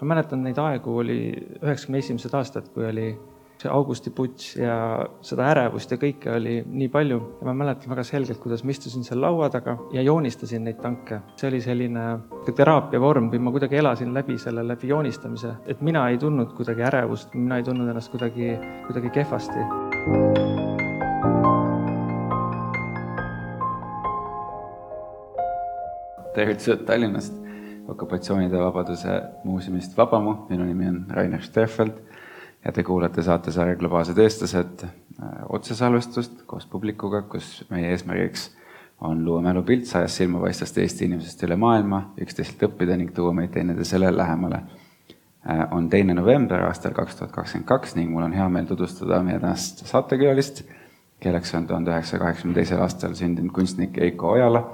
ma mäletan neid aegu, oli üheksakümne esimesed aastad, kui oli see augustiputš ja seda ärevust ja kõike oli nii palju ja ma mäletan väga selgelt, kuidas ma istusin seal laua taga ja joonistasin neid tanke. see oli selline teraapia vorm või ma kuidagi elasin läbi selle, läbi joonistamise, et mina ei tundnud kuidagi ärevust, mina ei tundnud ennast kuidagi, kuidagi kehvasti. tervitused Tallinnast okupatsioonide vabaduse muuseumist Vabamu, minu nimi on Rainer Steffeld ja te kuulate saatesarja Globaalsed eestlased äh, otsesalvestust koos publikuga, kus meie eesmärgiks on luua mälupilt sajast silmapaistvast Eesti inimesest üle maailma, üksteiselt õppida ning tuua meid teineteisele lähemale. Äh, on teine november aastal kaks tuhat kakskümmend kaks ning mul on hea meel tutvustada meie tänast saatekülalist, kelleks on tuhande üheksasaja kaheksakümne teisel aastal sündinud kunstnik Eiko Ojala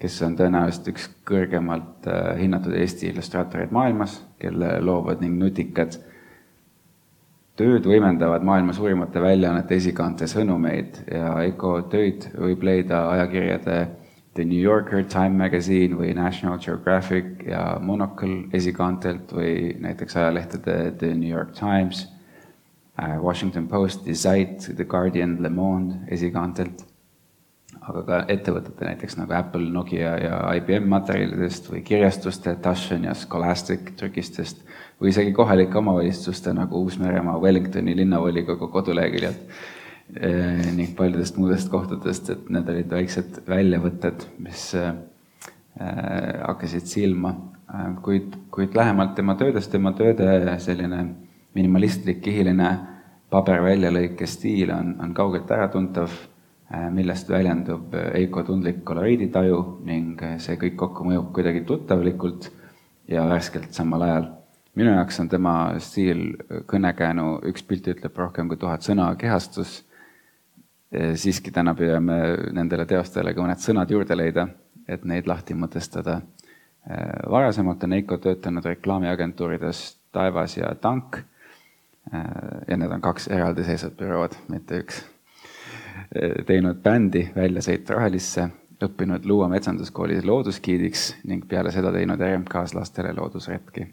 kes on tõenäoliselt üks kõrgemalt äh, hinnatud Eesti illustraatoreid maailmas, kelle loovad ning nutikad tööd võimendavad maailma suurimate väljaannete esikaante sõnumeid ja Eiko töid võib leida ajakirjade The New Yorker, Time Magazine või National Geographic ja Monocle esikaantelt või näiteks ajalehtede The New York Times, äh, Washington Post, The Zeit, The Guardian, Le Monde esikaantelt aga ka ettevõtete näiteks nagu Apple, Nokia ja IBM materjalidest või kirjastuste Taschen ja Scholastic trükistest või isegi kohalike omavalitsuste nagu Uus-Meremaa Wellingtoni linnavolikogu koduleheküljelt eh, ning paljudest muudest kohtadest, et need olid väiksed väljavõtted, mis eh, hakkasid silma, kuid, kuid lähemalt tema töödest, tema tööde selline minimalistlik, kihiline paberväljalõike stiil on, on kaugelt äratuntav millest väljendub äh, Eiko tundlik koloriiditaju ning äh, see kõik kokku mõjub kuidagi tuttavlikult ja värskelt samal ajal. minu jaoks on tema stiil kõnekäänu Üks pilt ütleb rohkem kui tuhat sõna kehastus. siiski täna püüame nendele teostele ka mõned sõnad juurde leida, et neid lahti mõtestada. varasemalt on Eiko töötanud reklaamiagentuurides Taevas ja Tank. ja need on kaks eraldiseisvat bürood, mitte üks teinud bändi Väljasõit rohelisse, õppinud Luua metsanduskoolis looduskiidiks ning peale seda teinud RMK-s lastele loodusretki.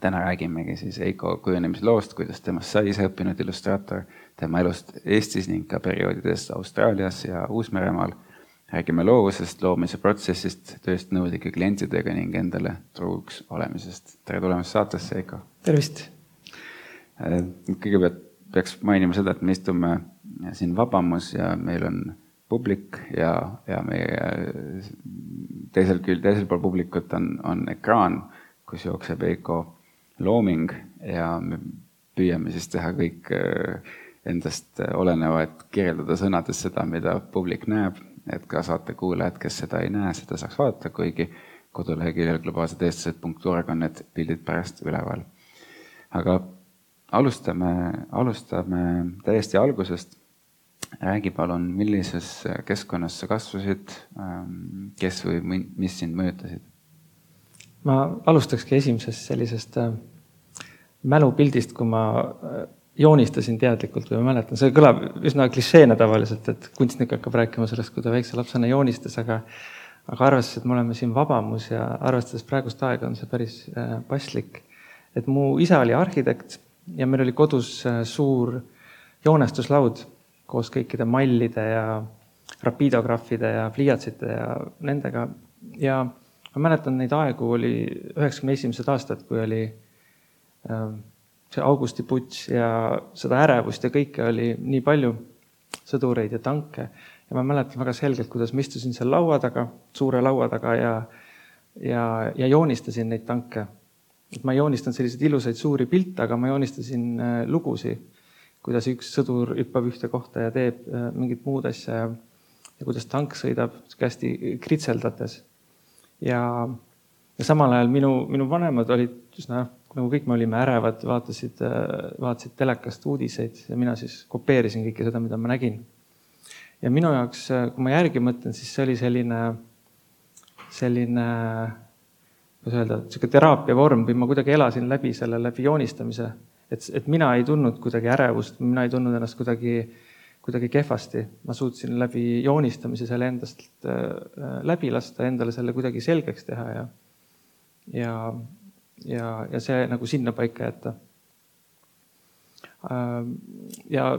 täna räägimegi siis Eiko kujunemisloost, kuidas temast sai iseõppinud illustraator, tema elust Eestis ning ka perioodidest Austraalias ja Uus-Meremaal. räägime loovusest, loomise protsessist, tööst nõudlike klientidega ning endale truuks olemisest. tere tulemast saatesse, Eiko! tervist! kõigepealt peaks mainima seda, et me istume siin Vabamus ja meil on publik ja, ja meie teisel küll, teisel pool publikut on, on ekraan, kus jookseb Eiko looming ja me püüame siis teha kõik äh, endast oleneva, et kirjeldada sõnades seda, mida publik näeb, et ka saatekuulajad, kes seda ei näe, seda saaks vaadata, kuigi koduleheküljel globaalsedeestlased.org on need pildid pärast üleval. aga alustame, alustame täiesti algusest räägi palun, millises keskkonnas sa kasvasid, ähm, kes või mis sind mõjutasid? ma alustakski esimesest sellisest äh, mälupildist, kui ma äh, joonistasin teadlikult või ma mäletan, see kõlab üsna klišeena tavaliselt, et kunstnik hakkab rääkima sellest, kui ta väikse lapsena joonistas, aga aga arvestades, et me oleme siin Vabamus ja arvestades praegust aega, on see päris äh, paslik. et mu isa oli arhitekt ja meil oli kodus suur joonestuslaud koos kõikide mallide ja rapiidograafide ja pliiatsite ja nendega. ja ma mäletan neid aegu, oli üheksakümne esimesed aastad, kui oli äh, see augustiputš ja seda ärevust ja kõike oli nii palju, sõdureid ja tanke. ja ma mäletan väga selgelt, kuidas ma istusin seal laua taga, suure laua taga ja, ja, ja joonistasin neid tanke. et ma ei joonistanud selliseid ilusaid suuri pilte, aga ma joonistasin äh, lugusid kuidas üks sõdur hüppab ühte kohta ja teeb äh, mingit muud asja ja, ja kuidas tank sõidab hästi kritseldades. ja, ja samal ajal minu, minu vanemad olid üsna, nagu kõik me olime ärevad, vaatasid, äh, vaatasid telekast uudiseid ja mina siis kopeerisin kõike seda, mida ma nägin. ja minu jaoks, äh, kui ma järgi mõtlen, siis see oli selline, selline kuidas öelda, sihuke teraapia vorm või ma kuidagi elasin läbi selle, läbi joonistamise et, et mina ei tundnud kuidagi ärevust, mina ei tundnud ennast kuidagi, kuidagi kehvasti. ma suutsin läbi joonistamise selle endast äh, läbi lasta, endale selle kuidagi selgeks teha ja, ja, ja, ja see nagu sinnapaika jätta. ja,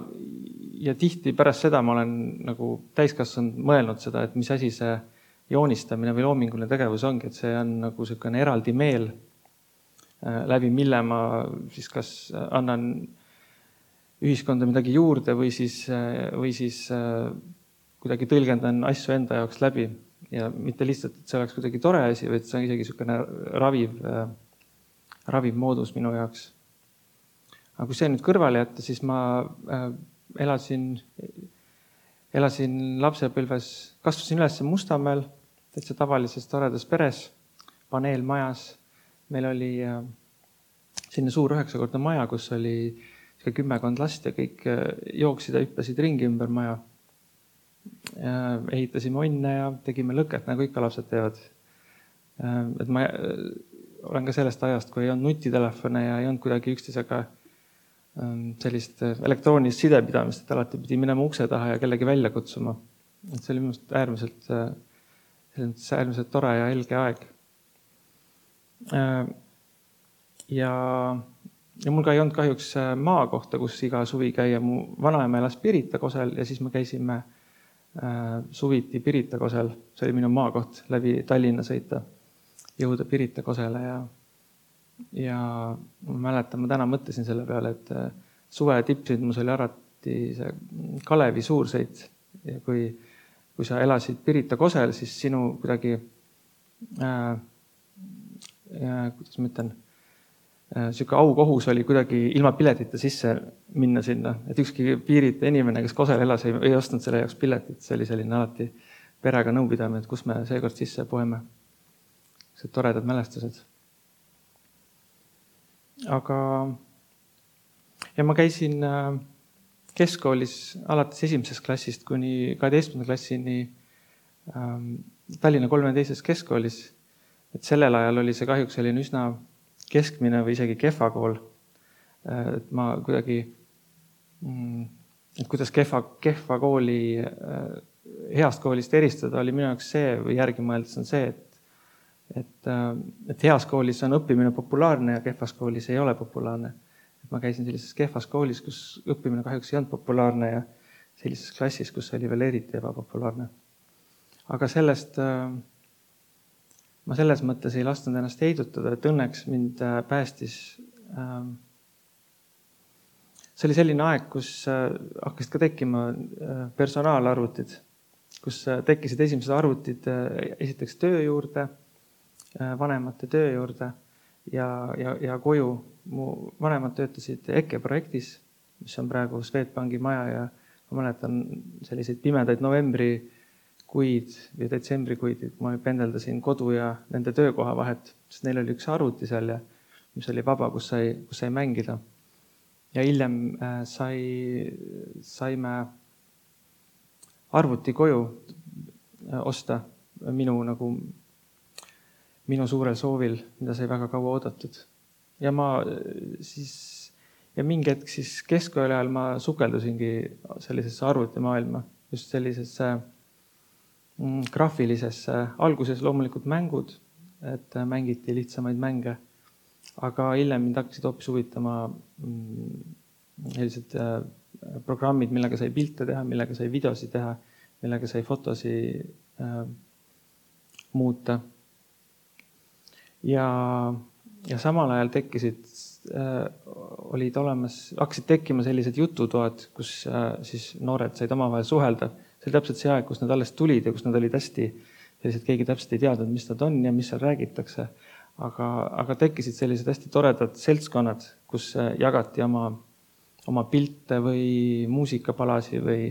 ja tihti pärast seda ma olen nagu täiskasvanud mõelnud seda, et mis asi see joonistamine või loominguline tegevus ongi, et see on nagu niisugune eraldi meel, läbi mille ma siis kas annan ühiskonda midagi juurde või siis, või siis kuidagi tõlgendan asju enda jaoks läbi ja mitte lihtsalt, et see oleks kuidagi tore asi, vaid see on isegi niisugune raviv, raviv moodus minu jaoks. aga kui see nüüd kõrvale jätta, siis ma äh, elasin, elasin lapsepõlves, kasvasin üles Mustamäel, täitsa tavalises toredas peres, paneelmajas. Meil oli äh, selline suur üheksakordne maja, kus oli kümmekond last ja kõik äh, jooksid ja hüppasid ringi ümber maja ehitasime onne ja tegime lõket, nagu ikka lapsed teevad. et ma äh, olen ka sellest ajast, kui ei olnud nutitelefone ja ei olnud kuidagi üksteisega ähm, sellist äh, elektroonilist sidepidamist, et alati pidi minema ukse taha ja kellegi välja kutsuma. et see oli minu arust äärmiselt, äh, äärmiselt tore ja helge aeg. Ja, ja mul ka ei olnud kahjuks maakohta, kus iga suvi käia, mu vanaema elas Pirita kosel ja siis me käisime Äh, suviti Pirita kosel, see oli minu maakoht, läbi Tallinna sõita, jõuda Pirita kosele ja, ja ma mäletan, ma täna mõtlesin selle peale, et äh, suve tippsündmus oli alati see Kalevi suursõit. Ja kui, kui sa elasid Pirita kosel, siis sinu kuidagi äh,, äh, kuidas ma ütlen äh, aukohus oli kuidagi ilma piletita sisse minna sinna, et ükski piirita inimene, kes Kosel elas, ei, ei ostnud selle jaoks piletit, see oli selline alati perega nõupidamine, et kus me seekord sisse poeme. sellised toredad mälestused. aga, ja ma käisin äh, keskkoolis alates esimesest klassist kuni kaheteistkümnenda klassini ähm, Tallinna kolmeteises keskkoolis. Et sellel ajal oli see kahjuks selline üsna keskmine või isegi kehva kool. et ma kuidagi, mm, et kuidas kehva, kehva kooli äh, heast koolist eristada, oli minu jaoks see või järgi mõeldes on see, et, et, äh, et heas koolis on õppimine populaarne ja kehvas koolis ei ole populaarne. et ma käisin sellises kehvas koolis, kus õppimine kahjuks ei olnud populaarne ja sellises klassis, kus oli veel eriti ebapopulaarne. aga sellest äh, ma selles mõttes ei lasknud ennast heidutada, et õnneks mind äh, päästis. Ähm, see oli selline aeg, kus äh, hakkasid ka tekkima äh, personaalarvutid, kus tekkisid esimesed arvutid esiteks töö juurde, vanemate töö juurde ja, ja, ja koju. mu vanemad töötasid EKE projektis, mis on praegu Swedbanki maja ja ma mäletan selliseid pimedaid novembri kuid või detsembrikuid, ma pendeldasin kodu ja nende töökoha vahet, sest neil oli üks arvuti seal ja mis oli vaba, kus sai, kus sai mängida. ja hiljem äh, sai, saime arvuti koju äh, osta minu nagu, minu suurel soovil, mida sai väga kaua oodatud. ja ma äh, siis, ja mingi hetk siis keskkooli ajal ma sukeldusingi sellisesse arvutimaailma, just sellisesse äh, graafilisesse, alguses loomulikult mängud, et mängiti lihtsamaid mänge, aga hiljem mind hakkasid hoopis huvitama mm, sellised äh, programmid, millega sai pilte teha, millega sai videosid teha, millega sai fotosid äh, muuta. ja, ja samal ajal tekkisid äh,, olid olemas, hakkasid tekkima sellised jututoad, kus äh, siis noored said omavahel suhelda see oli täpselt see aeg, kus nad alles tulid ja kus nad olid hästi sellised, keegi täpselt ei teadnud, mis nad on ja mis seal räägitakse. aga, aga tekkisid sellised hästi toredad seltskonnad, kus äh, jagati oma, oma pilte või muusikapalasi või,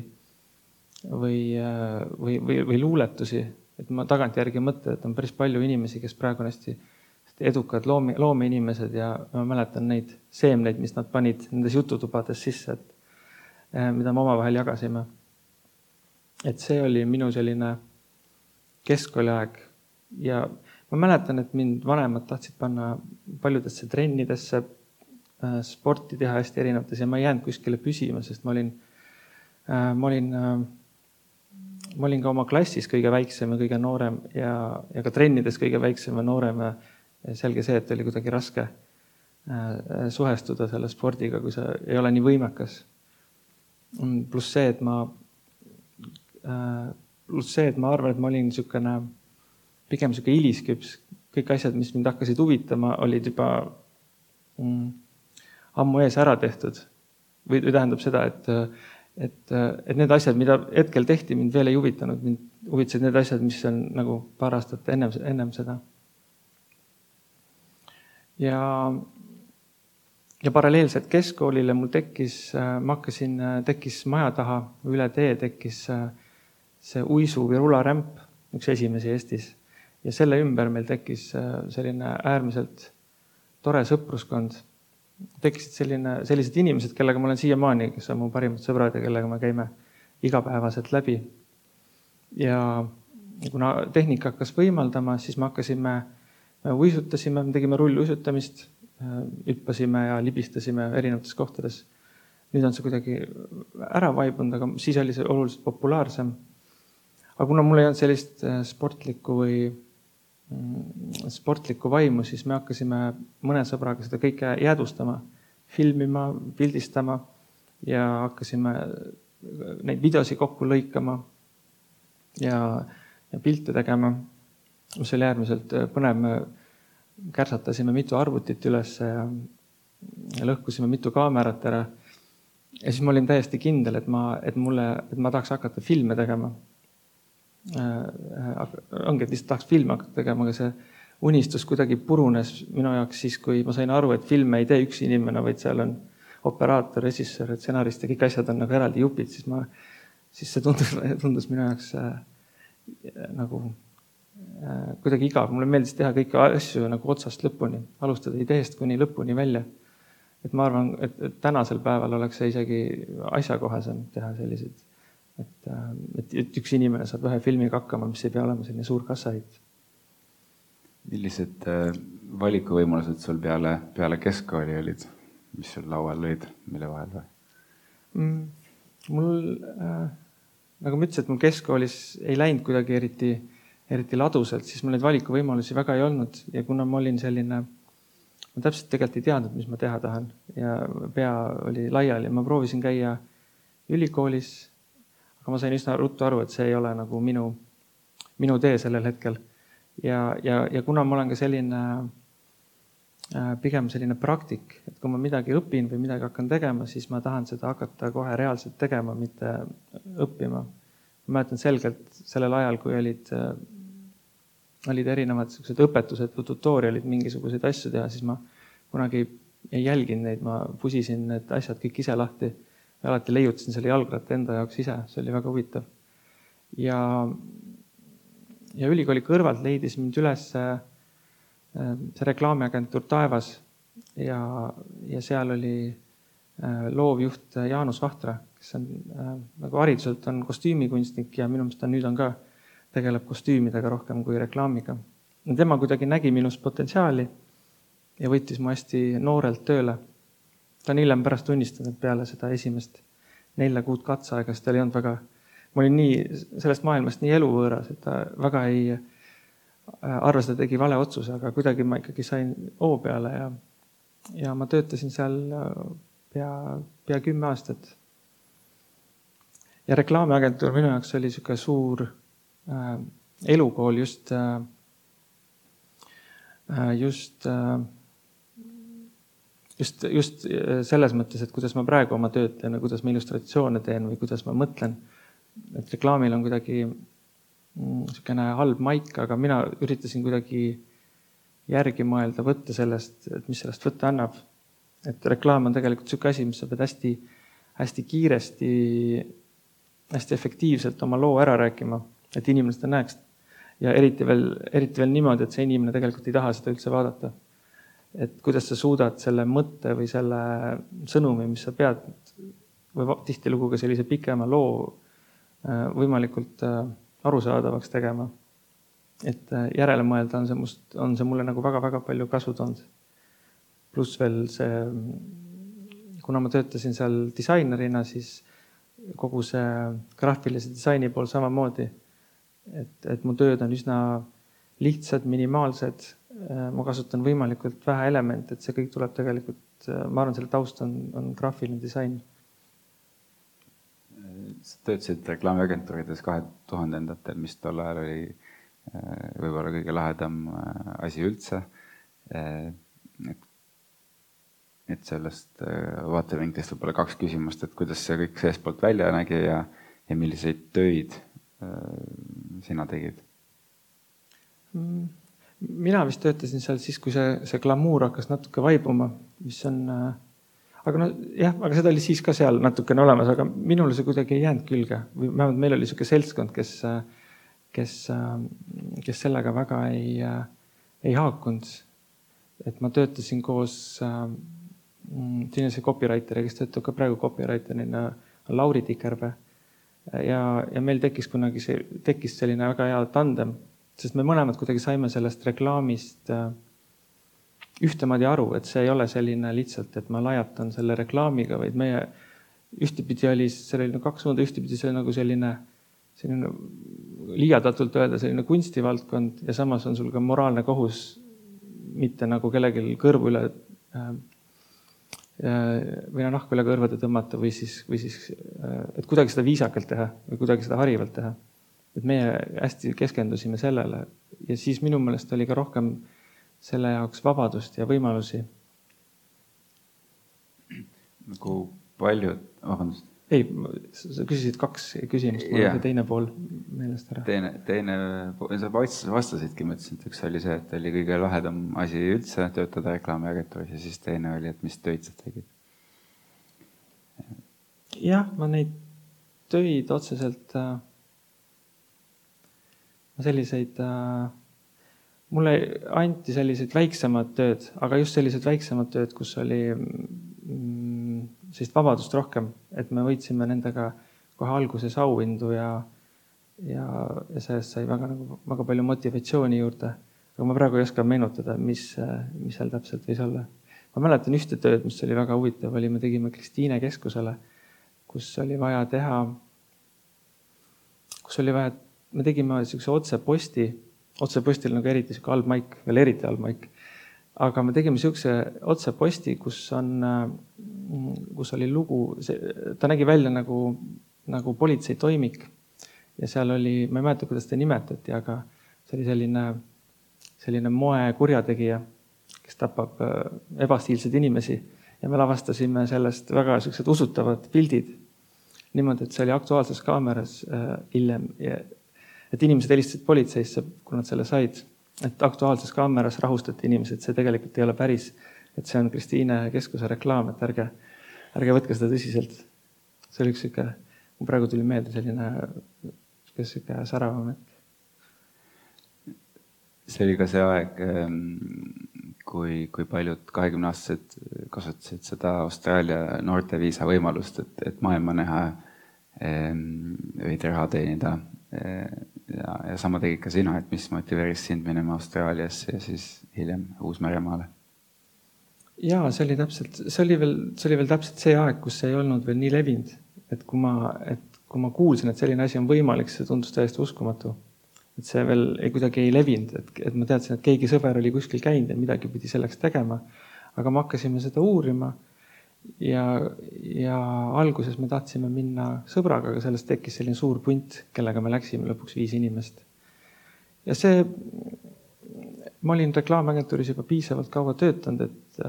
või, äh, või, või, või luuletusi. et ma tagantjärgi mõtlen, et on päris palju inimesi, kes praegu on hästi edukad loome, loomeinimesed ja ma mäletan neid seemneid, mis nad panid nendes jututubades sisse, et äh, mida me omavahel jagasime et see oli minu selline keskkooliaeg ja ma mäletan, et mind vanemad tahtsid panna paljudesse trennidesse, äh, sporti teha hästi erinevates ja ma ei jäänud kuskile püsima, sest ma olin, äh, ma olin, äh, ma olin ka oma klassis kõige väiksem ja kõige noorem ja, ja ka trennides kõige väiksem ja noorem ja selge see, et oli kuidagi raske suhestuda selle spordiga, kui sa ei ole nii võimekas. pluss see, et ma, pluss see, et ma arvan, et ma olin niisugune pigem niisugune hilisküps, kõik asjad, mis mind hakkasid huvitama, olid juba mm, ammu ees ära tehtud. või, või tähendab seda, et, et, et need asjad, mida hetkel tehti, mind veel ei huvitanud, mind huvitasid need asjad, mis on nagu paar aastat ennem, ennem seda. ja, ja paralleelselt keskkoolile mul tekkis, ma hakkasin, tekkis maja taha üle tee tekkis see uisu või rularämp, üks esimesi Eestis ja selle ümber meil tekkis selline äärmiselt tore sõpruskond tekkisid selline, sellised inimesed, kellega ma olen siiamaani, kes on mu parimad sõbrad ja kellega me käime igapäevaselt läbi. ja kuna tehnika hakkas võimaldama, siis me hakkasime, me uisutasime, me tegime rulluisutamist, hüppasime ja libistasime erinevates kohtades. nüüd on see kuidagi ära vaibunud, aga siis oli see oluliselt populaarsem. Aga kuna mul ei olnud sellist äh, sportlikku või Mm, sportlikku vaimu, siis me hakkasime mõne sõbraga seda kõike jäädvustama, filmima, pildistama ja hakkasime neid videosid kokku lõikama ja, ja pilte tegema, mis oli äärmiselt põnev. me kärsatasime mitu arvutit üles ja, ja lõhkusime mitu kaamerat ära. ja siis ma olin täiesti kindel, et ma, et mulle, et ma tahaks hakata filme tegema Äh, ongi, et lihtsalt tahaks filme hakata tegema, aga see unistus kuidagi purunes minu jaoks siis, kui ma sain aru, et filme ei tee üks inimene, vaid seal on operaator, režissöör, stsenarist ja kõik asjad on nagu eraldi jupid, siis ma, siis see tundus, tundus minu jaoks äh, nagu äh, kuidagi igav. mulle meeldis teha kõiki asju nagu otsast lõpuni, alustada ideest kuni lõpuni välja. et ma arvan, et tänasel päeval oleks see isegi asjakohasem teha selliseid et, äh, et, et üks inimene saab ühe filmiga hakkama, mis ei pea olema selline suur kassahitt. millised äh, valikuvõimalused sul peale, peale keskkooli olid, mis sul laual olid, mille vahel või? Mm,? mul äh,, nagu ma ütlesin, et mul keskkoolis ei läinud kuidagi eriti, eriti ladusalt, siis mul neid valikuvõimalusi väga ei olnud. Ja kuna ma olin selline, ma täpselt tegelikult ei teadnud, mis ma teha tahan. Ja pea oli laiali, ma proovisin käia ülikoolis aga ma sain üsna ruttu aru, et see ei ole nagu minu, minu tee sellel hetkel. ja, ja, ja kuna ma olen ka selline äh, pigem selline praktik, et kui ma midagi õpin või midagi hakkan tegema, siis ma tahan seda hakata kohe reaalselt tegema, mitte õppima. ma mäletan selgelt sellel ajal, kui olid, äh, olid erinevad siuksed õpetused või tutorial'id mingisuguseid asju teha, siis ma kunagi ei jälginud neid, ma pusisin need asjad kõik ise lahti ja alati leiutasin selle jalgratta enda jaoks ise, see oli väga huvitav. ja, ja ülikooli kõrvalt leidis mind üles äh, see reklaamiagentuur Taevas ja, ja seal oli äh, loovjuht Jaanus Vahtra, kes on äh, nagu hariduselt on kostüümikunstnik ja minu meelest ta nüüd on ka, tegeleb kostüümidega rohkem kui reklaamiga. tema kuidagi nägi minus potentsiaali ja võttis mu hästi noorelt tööle ta on hiljem pärast tunnistanud, et peale seda esimest nelja kuud katseaega, siis tal ei olnud väga, ma olin nii sellest maailmast nii eluvõõras, et ta väga ei äh, arvas, ta tegi vale otsuse, aga kuidagi ma ikkagi sain hoo peale ja, ja ma töötasin seal äh, pea, pea kümme aastat. ja reklaamiagentuur minu jaoks oli niisugune suur äh, elukool just äh,, äh just äh, just, just äh, selles mõttes, et kuidas ma praegu oma tööd teen ja kuidas ma illustratsioone teen või kuidas ma mõtlen. et reklaamil on kuidagi mm, niisugune halb maik, aga mina üritasin kuidagi järgi mõelda, võtta sellest, et mis sellest võtta annab. et reklaam on tegelikult niisugune asi, mis sa pead hästi, hästi kiiresti, hästi efektiivselt oma loo ära rääkima, et inimene seda näeks. ja eriti veel, eriti veel niimoodi, et see inimene tegelikult ei taha seda üldse vaadata et kuidas sa suudad selle mõtte või selle sõnumi, mis sa pead või tihtilugu ka sellise pikema loo äh, võimalikult äh, arusaadavaks tegema. et äh, järele mõelda on see must, on see mulle nagu väga-väga palju kasu toonud. pluss veel see, kuna ma töötasin seal disainerina, siis kogu see graafilise disaini pool samamoodi. et, et mu tööd on üsna lihtsad, minimaalsed ma kasutan võimalikult vähe elemente, et see kõik tuleb tegelikult, ma arvan, selle taust on, on graafiline disain. sa töötasid reklaamiagentuurides kahe tuhandendatel, mis tol ajal oli võib-olla kõige lahedam asi üldse. et et sellest äh, vaatevinklist võib-olla kaks küsimust, et kuidas see kõik seestpoolt välja nägi ja, ja milliseid töid äh, sina tegid? Mm, mina vist töötasin seal siis, kui see, see glamuur hakkas natuke vaibuma, mis on äh, aga no jah, aga seda oli siis ka seal natukene olemas, aga minule see kuidagi ei jäänud külge või vähemalt meil oli niisugune seltskond, kes, kes, kes sellega väga ei, ei haakunud. et ma töötasin koos Mm, siin on see copywriter, kes töötab ka praegu copywriter'ina, Lauri Tikerpää. ja, ja meil tekkis kunagi see, tekkis selline väga hea tandem, sest me mõlemad kuidagi saime sellest reklaamist äh, ühtemoodi aru, et see ei ole selline lihtsalt, et ma lajatan selle reklaamiga, vaid meie ühtepidi oli selline kaks suunda, ühtepidi see nagu selline, selline liialdatult öelda selline kunstivaldkond ja samas on sul ka moraalne kohus mitte nagu kellelgi kõrvu üle äh, või noh, nahku üle kõrvade tõmmata või siis, või siis, äh, et kuidagi seda viisakalt teha või kuidagi seda harivalt teha. Et meie hästi keskendusime sellele ja siis minu meelest oli ka rohkem selle jaoks vabadust ja võimalusi. nagu paljud, vabandust ei, sa küsisid kaks küsimust, mul oli teine pool meelest ära. teine, teine, sa vastasidki, ma ütlesin, et üks oli see, et oli kõige lahedam asi üldse töötada reklaamiagentuuris ja siis teine oli, et mis töid sa tegid. jah, ma neid töid otseselt äh,, selliseid äh,, mulle anti sellised väiksemad tööd, aga just sellised väiksemad tööd, kus oli mm, sellist vabadust rohkem, et me võitsime nendega kohe alguses auhindu ja, ja, ja sellest sai väga nagu väga palju motivatsiooni juurde. aga ma praegu ei oska meenutada, mis, mis seal täpselt võis olla. ma mäletan ühte tööd, mis oli väga huvitav, oli, me tegime Kristiine keskusele, kus oli vaja teha, kus oli vaja, me tegime niisuguse otseposti, otsepostil nagu eriti niisugune halb maik, veel eriti halb maik. Aga me tegime niisuguse otseposti, kus on, kus oli lugu, ta nägi välja nagu, nagu politseitoimik ja seal oli, ma ei mäleta, kuidas ta nimetati, aga see oli selline, selline moekurjategija, kes tapab äh, ebastiilseid inimesi. Ja me lavastasime sellest väga siuksed usutavad pildid. niimoodi, et see oli Aktuaalses Kaameras äh, hiljem, et inimesed helistasid politseisse, kui nad selle said et Aktuaalses Kaameras rahustati inimesed, see tegelikult ei ole päris, et see on Kristiine keskuse reklaam, et ärge, ärge võtke seda tõsiselt. see oli üks sihuke, mul praegu tuli meelde selline, sihuke säravam hetk. see oli ka see aeg, ehm, kui, kui paljud kahekümneaastased kasutasid seda Austraalia noorteviisa võimalust, et, et maailma näha, ehm, veidi raha teenida ehm, ja, ja sama tegid ka sina, et mis motiveeris sind minema Austraaliasse ja siis hiljem Uus-Meremaale? ja see oli täpselt, see oli veel, see oli veel täpselt see aeg, kus see ei olnud veel nii levinud, et kui ma, et kui ma kuulsin, et selline asi on võimalik, see tundus täiesti uskumatu. et see veel ei, kuidagi ei levinud, et, et ma teadsin, et keegi sõber oli kuskil käinud ja midagi pidi selleks tegema. aga me hakkasime seda uurima ja, ja alguses me tahtsime minna sõbraga, aga sellest tekkis selline suur punt, kellega me läksime lõpuks viis inimest. ja see, ma olin reklaamagentuuris juba piisavalt kaua töötanud, et,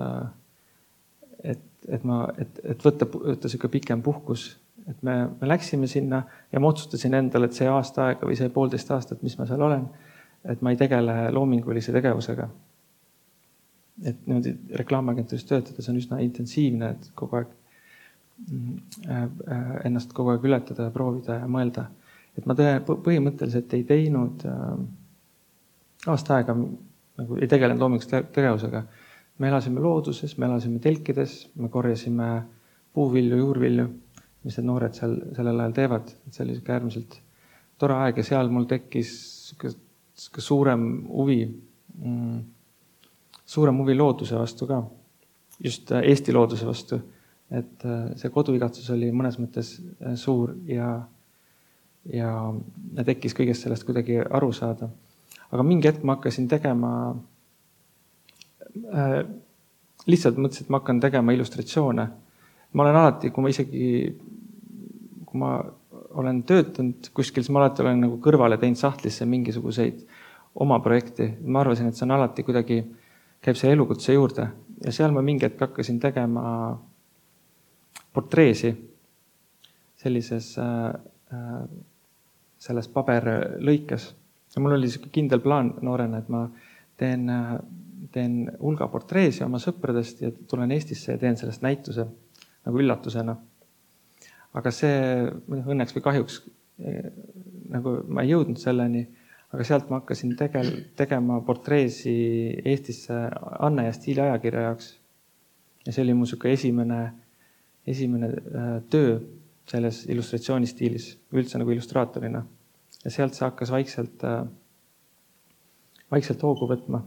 et, et ma, et, et võtta, võtta sihuke pikem puhkus, et me, me läksime sinna ja ma otsustasin endale, et see aasta aega või see poolteist aastat, mis ma seal olen, et ma ei tegele loomingulise tegevusega et niimoodi reklaamagentuuris töötades on üsna intensiivne, et kogu aeg äh, äh, ennast kogu aeg ületada ja proovida ja mõelda. et ma tõe, põhimõtteliselt ei teinud äh, aasta aega nagu ei tegelenud loomingulise tegevusega. me elasime looduses, me elasime telkides, me korjasime puuvilju, juurvilju, mis need noored seal sellel ajal teevad, et see oli sihuke äärmiselt tore aeg ja seal mul tekkis sihuke suurem huvi mm, suurem huvi looduse vastu ka, just äh, Eesti looduse vastu. et äh, see koduigatsus oli mõnes mõttes äh, suur ja, ja, tekkis kõigest sellest kuidagi aru saada. aga mingi hetk ma hakkasin tegema äh, lihtsalt mõtlesin, et ma hakkan tegema illustratsioone. ma olen alati, kui ma isegi, kui ma olen töötanud kuskil, siis ma alati olen nagu kõrvale teinud sahtlisse mingisuguseid oma projekti. ma arvasin, et see on alati kuidagi, käib see elukutse juurde ja seal ma mingi hetk hakkasin tegema portreesi sellises äh, äh, selles paberlõikes. ja mul oli niisugune kindel plaan noorena, et ma teen, äh, teen hulga portreesi oma sõpradest ja tulen Eestisse ja teen sellest näituse nagu üllatusena. aga see õnneks või kahjuks nagu ma ei jõudnud selleni, aga sealt ma hakkasin tegel-, tegema portreesi Eestisse Anne ja Stiili ajakirja jaoks. ja see oli mu niisugune esimene, esimene töö selles illustratsioonistiilis, üldse nagu illustraatorina. ja sealt see hakkas vaikselt, äh, vaikselt hoogu võtma.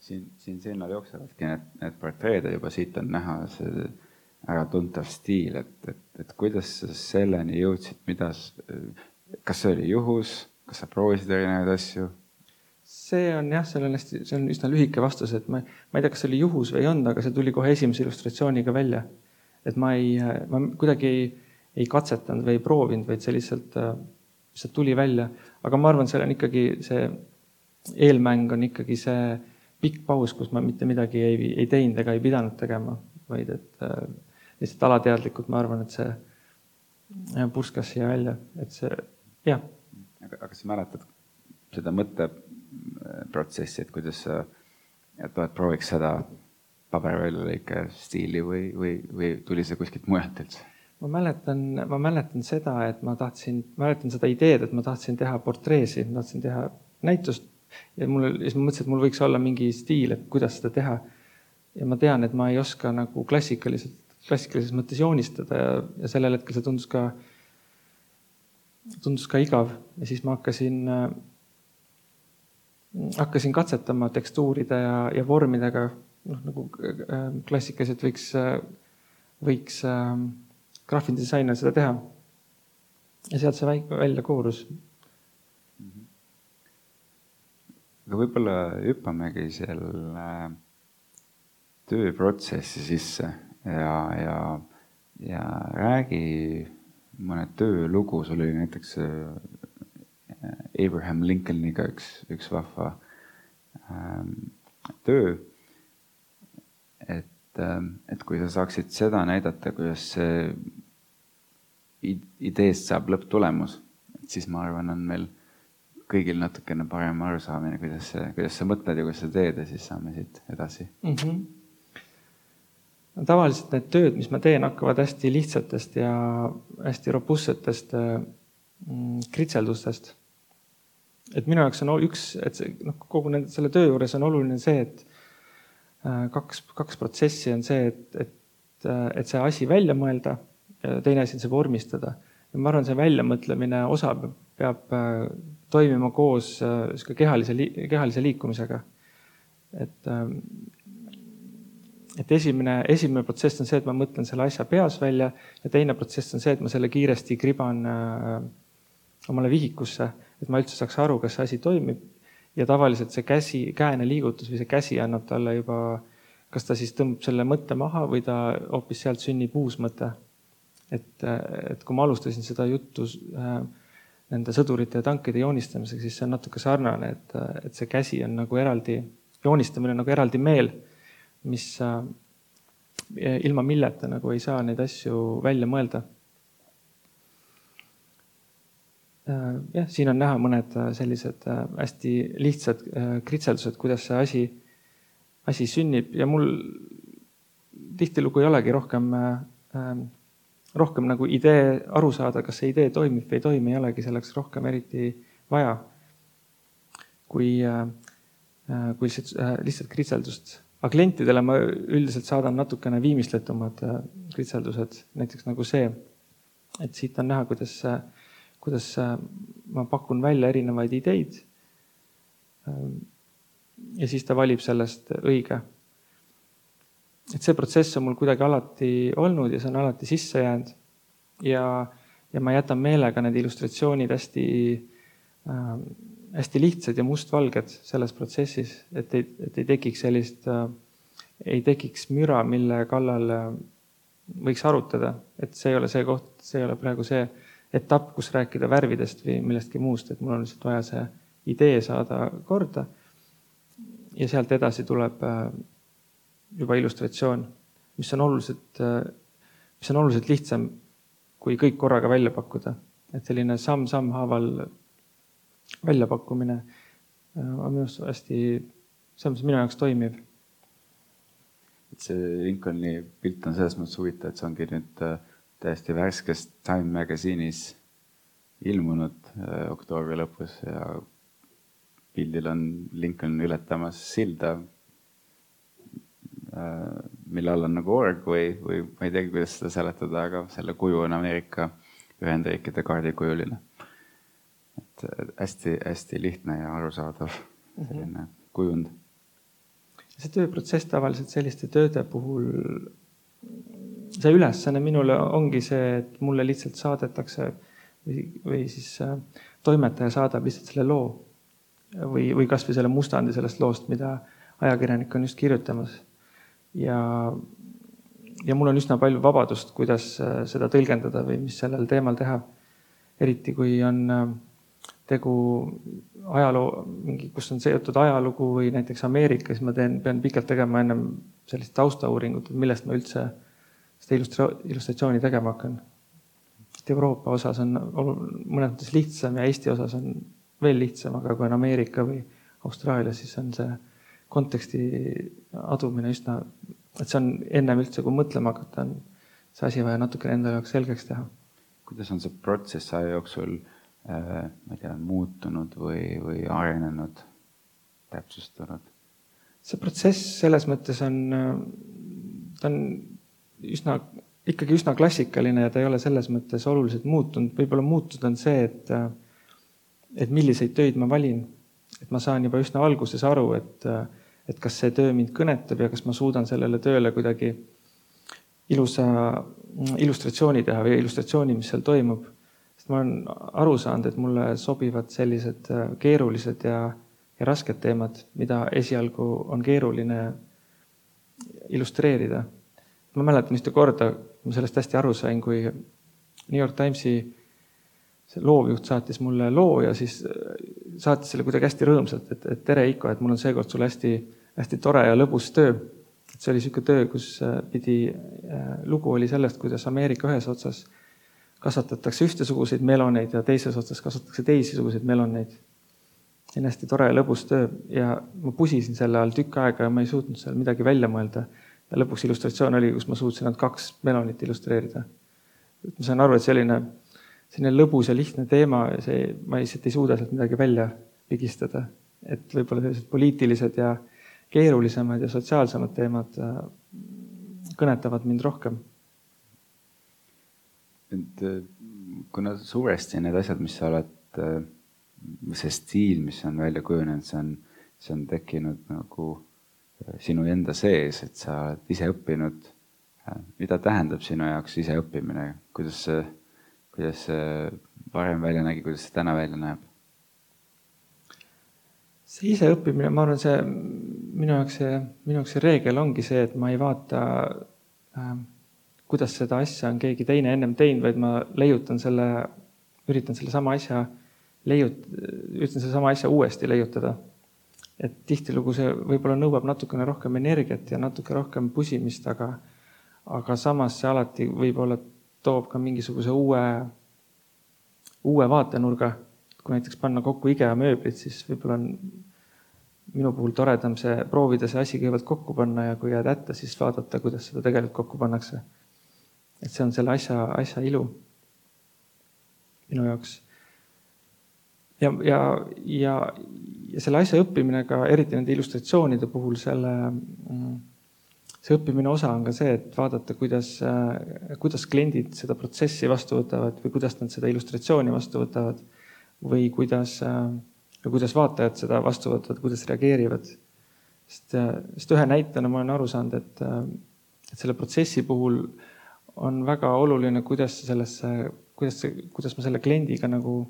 siin, siin silmad jooksevadki need, need portreed ja juba siit on näha see äratuntav stiil, et, et, et kuidas sa selleni jõudsid, mida, kas see oli juhus, kas sa proovisid erinevaid asju? see on jah, seal on hästi, see on üsna lühike vastus, et ma, ma ei tea, kas see oli juhus või ei olnud, aga see tuli kohe esimese illustratsiooniga välja et ma ei, ma kuidagi ei, ei katsetanud või ei proovinud, vaid see lihtsalt, lihtsalt tuli välja. aga ma arvan, seal on ikkagi see eelmäng on ikkagi see pikk paus, kus ma mitte midagi ei, ei teinud ega ei pidanud tegema, vaid et äh, lihtsalt alateadlikult ma arvan, et see purskas siia välja, et see, jah. Aga, aga sa mäletad seda mõtteprotsessi, et kuidas sa, et prooviks seda paberväljalõike stiili või, või, või tuli see kuskilt mujalt üldse? ma mäletan, ma mäletan seda, et ma tahtsin, mäletan seda ideed, et ma tahtsin teha portreesi, ma tahtsin teha näitust ja mul, siis ma mõtlesin, et mul võiks olla mingi stiil, et kuidas seda teha. ja ma tean, et ma ei oska nagu klassikaliselt, klassikalises mõttes joonistada ja, ja sellel hetkel see tundus ka, tundus ka igav ja siis ma hakkasin äh, hakkasin katsetama tekstuuride ja, ja vormidega noh, nagu äh, klassikaliselt võiks, äh, võiks äh, graafidisainer seda teha. ja sealt see välja koorus. aga võib-olla hüppamegi selle tööprotsessi sisse ja, ja, ja räägi mõne töölugu, sul oli näiteks Abraham Lincolniga üks, üks vahva ähm, töö et, ähm, et kui sa saaksid seda näidata, kuidas see ideest saab lõpptulemus, et siis ma arvan, on meil kõigil natukene parem arusaamine, kuidas see, kuidas sa mõtled ja kuidas sa teed ja siis saame siit edasi mm. -hmm. Tavaliselt need tööd, mis ma teen, hakkavad hästi lihtsatest ja hästi robustsetest äh, mm, kritseldustest. et minu jaoks on üks, et see noh, kogu nende selle töö juures on oluline see, et Äh, kaks, kaks protsessi on see, et, et, et see asi välja mõelda ja teine asi on see vormistada. ja ma arvan, see väljamõtlemine osa peab äh, toimima koos äh, kehalise, kehalise liikumisega. et, ähm, et esimene, esimene protsess on see, et ma mõtlen selle asja peas välja ja teine protsess on see, et ma selle kiiresti kriban omale vihikusse, et ma üldse saaks aru, kas see asi toimib ja tavaliselt see käsi, käene liigutus või see käsi annab talle juba, kas ta siis tõmbab selle mõtte maha või ta hoopis sealt sünnib uus mõte. et, et kui ma alustasin seda juttu äh, nende sõdurite ja tankide joonistamisega, siis see on natuke sarnane, et, et see käsi on nagu eraldi, joonistamine on nagu eraldi meel, mis äh, ilma milleta nagu ei saa neid asju välja mõelda Äh, jah, siin on näha mõned äh, sellised äh, hästi lihtsad kritseldused, kuidas see asi, asi sünnib ja mul tihtilugu ei olegi rohkem, rohkem nagu idee aru saada, kas see idee toimib või ei toimi, ei olegi selleks rohkem eriti vaja. kui, kui lihtsalt, lihtsalt kritseldust. Aga klientidele ma üldiselt saadan natukene viimistletumad kritseldused, näiteks nagu see, et siit on näha, kuidas kuidas äh, ma pakun välja erinevaid ideid. Ja siis ta valib sellest õige. et see protsess on mul kuidagi alati olnud ja see on alati sisse jäänud. ja, ja ma jätan meelega need illustratsioonid hästi, ähm, hästi lihtsad ja mustvalged selles protsessis, et ei, et ei tekiks sellist äh,, ei tekiks müra, mille kallal äh, võiks arutada, et see ei ole see koht, see ei ole praegu see etapp, kus rääkida värvidest või millestki muust, et mul on lihtsalt vaja see idee saada korda. ja sealt edasi tuleb äh, juba illustratsioon, mis on oluliselt, mis on oluliselt lihtsam kui kõik korraga välja pakkuda, et selline samm-samm haaval väljapakkumine äh, on minu arust hästi, selles mõttes minu jaoks toimiv. et see Lincolni pilt on selles mõttes huvitav, et see ongi nüüd äh, täiesti värskes Time Magazine'is ilmunud äh, oktoobri lõpus ja pildil on Lincoln ületamas silda, mille all on nagu org või, või ma ei teagi, kuidas seda seletada, aga selle kuju on Ameerika Ühendriikide kaardikujuline et hästi-hästi lihtne ja arusaadav selline mm -hmm. kujund. see tööprotsess tavaliselt selliste tööde puhul, see ülesanne minule ongi see, et mulle lihtsalt saadetakse või, või siis äh, toimetaja saadab lihtsalt selle loo või, või kasvõi selle mustandi sellest loost, mida ajakirjanik on just kirjutamas. ja, ja mul on üsna palju vabadust, kuidas äh, seda tõlgendada või mis sellel teemal teha. eriti kui on äh, tegu ajaloo, mingi, kus on seotud ajalugu või näiteks Ameerika, siis ma teen, pean pikalt tegema ennem sellist taustauuringut, et millest ma üldse seda illustra-, illustratsiooni tegema hakkan. et Euroopa osas on mõnes mõttes lihtsam ja Eesti osas on veel lihtsam, aga kui on Ameerika või Austraalia, siis on see konteksti adumine üsna, et see on ennem üldse, kui mõtlema hakata, on see asi vaja natukene enda jaoks selgeks teha. kuidas on see protsess aja jooksul äh, ma ei tea, muutunud või, või arenenud, täpsustunud? see protsess selles mõttes on, ta on üsna, ikkagi üsna klassikaline ja ta ei ole selles mõttes oluliselt muutunud, võib-olla muutunud on see, et, et milliseid töid ma valin. et ma saan juba üsna alguses aru, et, et kas see töö mind kõnetab ja kas ma suudan sellele tööle kuidagi ilusa illustratsiooni teha või illustratsiooni, mis seal toimub ma olen aru saanud, et mulle sobivad sellised äh, keerulised ja, ja rasked teemad, mida esialgu on keeruline illustreerida. ma mäletan ühte korda, ma sellest hästi aru sain, kui New York Timesi see loovjuht saatis mulle loo ja siis äh, saatis selle kuidagi hästi rõõmsalt, et, et tere, Iko, et mul on seekord sulle hästi, hästi tore ja lõbus töö. et see oli niisugune töö, kus äh, pidi, lugu oli sellest, kuidas Ameerika ühes otsas kasvatatakse ühtesuguseid meloneid ja teises otsas kasvatatakse teisisuguseid meloneid. see on hästi tore ja lõbus töö ja ma pusisin selle all tükk aega ja ma ei suutnud seal midagi välja mõelda. ja lõpuks illustratsioon oli, kus ma suutsin ainult kaks melonit illustreerida. ma sain aru, et selline, selline lõbus ja lihtne teema, see, ma lihtsalt ei suuda sealt midagi välja pigistada. et võib-olla sellised poliitilised ja keerulisemad ja sotsiaalsemad teemad äh, kõnetavad mind rohkem et äh, kuna suuresti need asjad, mis sa oled, äh, see stiil, mis on välja kujunenud, see on, see on tekkinud nagu äh, sinu enda sees, et sa oled ise õppinud. mida tähendab sinu jaoks iseõppimine, kuidas see, kuidas see varem välja nägi, kuidas see täna välja näeb? see iseõppimine, ma arvan, see minu jaoks see, minu jaoks see reegel ongi see, et ma ei vaata äh, kuidas seda asja on keegi teine ennem teinud, vaid ma leiutan selle, üritan sellesama asja leiut-, üritan sellesama asja uuesti leiutada. et tihtilugu see võib-olla nõuab natukene rohkem energiat ja natuke rohkem pusimist, aga, aga samas see alati võib-olla toob ka mingisuguse uue, uue vaatenurga. kui näiteks panna kokku IKEA mööblit, siis võib-olla on minu puhul toredam see, proovida see asi kõigepealt kokku panna ja kui jääd hätta, siis vaadata, kuidas seda tegelikult kokku pannakse et see on selle asja, asja ilu minu jaoks. ja, ja, ja, ja selle asja õppimine ka eriti nende illustratsioonide puhul selle, mm, see õppimine osa on ka see, et vaadata, kuidas, kuidas kliendid seda protsessi vastu võtavad või kuidas nad seda illustratsiooni vastu võtavad või kuidas, kuidas vaatajad seda vastu võtavad, kuidas reageerivad. sest, sest ühe näitena ma olen aru saanud, et, et selle protsessi puhul on väga oluline, kuidas sellesse, kuidas kuidas ma selle kliendiga nagu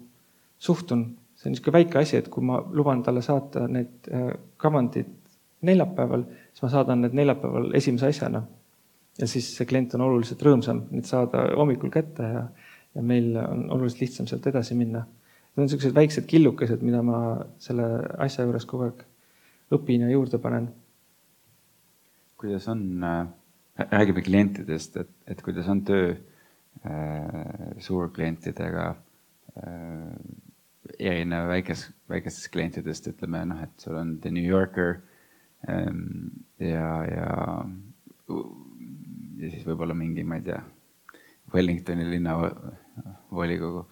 suhtun, see on niisugune väike asi, et kui ma luban talle saata need äh, kavandid neljapäeval, siis ma saadan need neljapäeval esimese asjana. ja siis see klient on oluliselt rõõmsam neid saada hommikul kätte ja, ja meil on oluliselt lihtsam sealt edasi minna. Need on niisugused väiksed killukesed, mida ma selle asja juures kogu aeg õpin ja juurde panen. kuidas on äh,, räägime klientidest, et, et kuidas on töö äh, suurklientidega äh, erinev väikes, väikestest klientidest, ütleme noh, et sul on The New Yorker ähm, ja, ja, ja siis võib-olla mingi, ma ei tea, Wellingtoni linnavolikogu.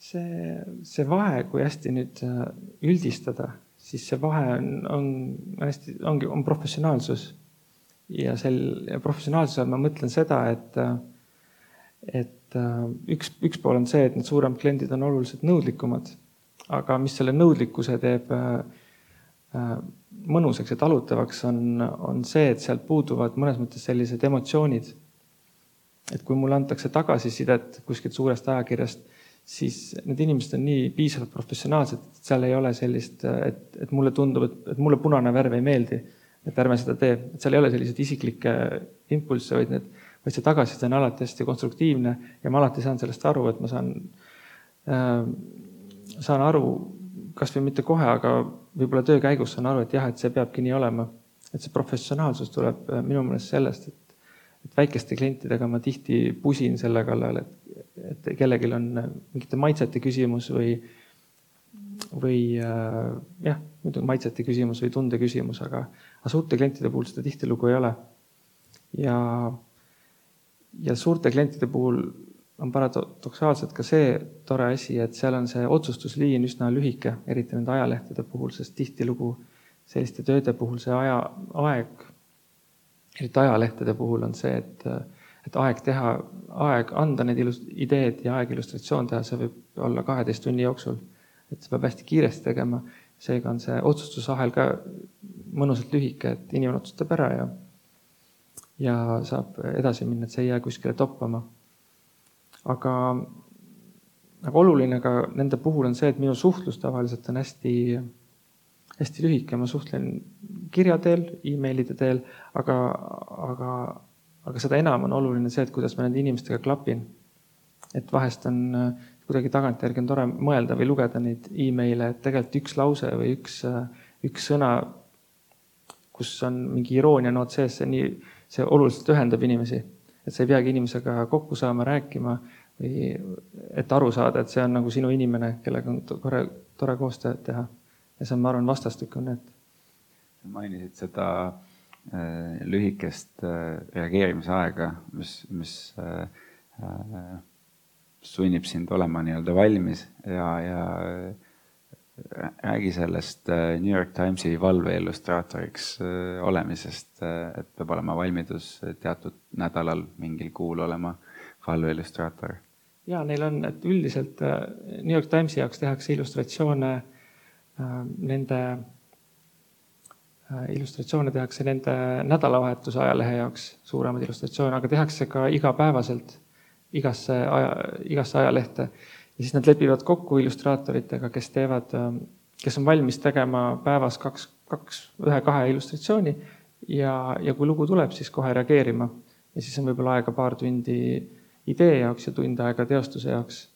see, see vahe, kui hästi nüüd äh, üldistada, siis see vahe on, on hästi, ongi, on professionaalsus. Ja sel ja professionaalsuse all ma mõtlen seda, et, et äh, üks, üks pool on see, et need suuremad kliendid on oluliselt nõudlikumad. aga mis selle nõudlikkuse teeb äh, mõnusaks ja talutavaks, on, on see, et sealt puuduvad mõnes mõttes sellised emotsioonid et kui mulle antakse tagasisidet kuskilt suurest ajakirjast, siis need inimesed on nii piisavalt professionaalsed, et seal ei ole sellist, et, et mulle tundub, et, et mulle punane värv ei meeldi, et ärme seda tee, et seal ei ole selliseid isiklikke impulsse, vaid need, vaid see tagasiside on alati hästi konstruktiivne ja ma alati saan sellest aru, et ma saan äh,, saan aru, kasvõi mitte kohe, aga võib-olla töö käigus saan aru, et jah, et see peabki nii olema. et see professionaalsus tuleb äh, minu meelest sellest, et et väikeste klientidega ma tihti pusin selle kallal, et, et kellelgi on mingite maitsete küsimus või, või äh, jah, muidugi maitsete küsimus või tunde küsimus, aga, aga suurte klientide puhul seda tihtilugu ei ole. ja, ja suurte klientide puhul on paradoksaalselt ka see tore asi, et seal on see otsustusliin üsna lühike, eriti nende ajalehtede puhul, sest tihtilugu selliste tööde puhul see aja, aeg eriti ajalehtede puhul on see, et, et aeg teha, aeg anda need ilus-, ideed ja aeg illustratsioon teha, see võib olla kaheteist tunni jooksul. et see peab hästi kiiresti tegema, seega on see otsustusahel ka mõnusalt lühike, et inimene otsustab ära ja, ja saab edasi minna, et see ei jää kuskile toppama. aga, aga oluline ka nende puhul on see, et minu suhtlus tavaliselt on hästi hästi lühike, ma suhtlen kirja teel e, emailide teel, aga, aga, aga seda enam on oluline see, et kuidas ma nende inimestega klapin. et vahest on kuidagi tagantjärgi on tore mõelda või lugeda neid email'e, et tegelikult üks lause või üks, üks sõna, kus on mingi iroonianoot sees, see nii, see oluliselt ühendab inimesi. et sa ei peagi inimesega kokku saama, rääkima või et aru saada, et see on nagu sinu inimene, kellega on tore, tore koostööd teha ja see on, ma arvan, vastastikune, et. mainisid seda äh, lühikest äh, reageerimisaega, mis, mis äh, äh, sunnib sind olema nii-öelda valmis ja, ja äh, räägi sellest äh, New York Timesi valveillustraatoriks äh, olemisest, et peab olema valmidus teatud nädalal, mingil kuul olema valveillustraator. ja neil on, et üldiselt New York Timesi jaoks tehakse illustratsioone nende illustratsioone tehakse nende nädalavahetuse ajalehe jaoks, suuremaid illustratsioone, aga tehakse ka igapäevaselt igasse aja, igasse ajalehte. ja siis nad lepivad kokku illustraatoritega, kes teevad, äh, kes on valmis tegema päevas kaks, kaks, ühe-kahe illustratsiooni ja, ja kui lugu tuleb, siis kohe reageerima. ja siis on võib-olla aega paar tundi idee jaoks ja tund aega teostuse jaoks.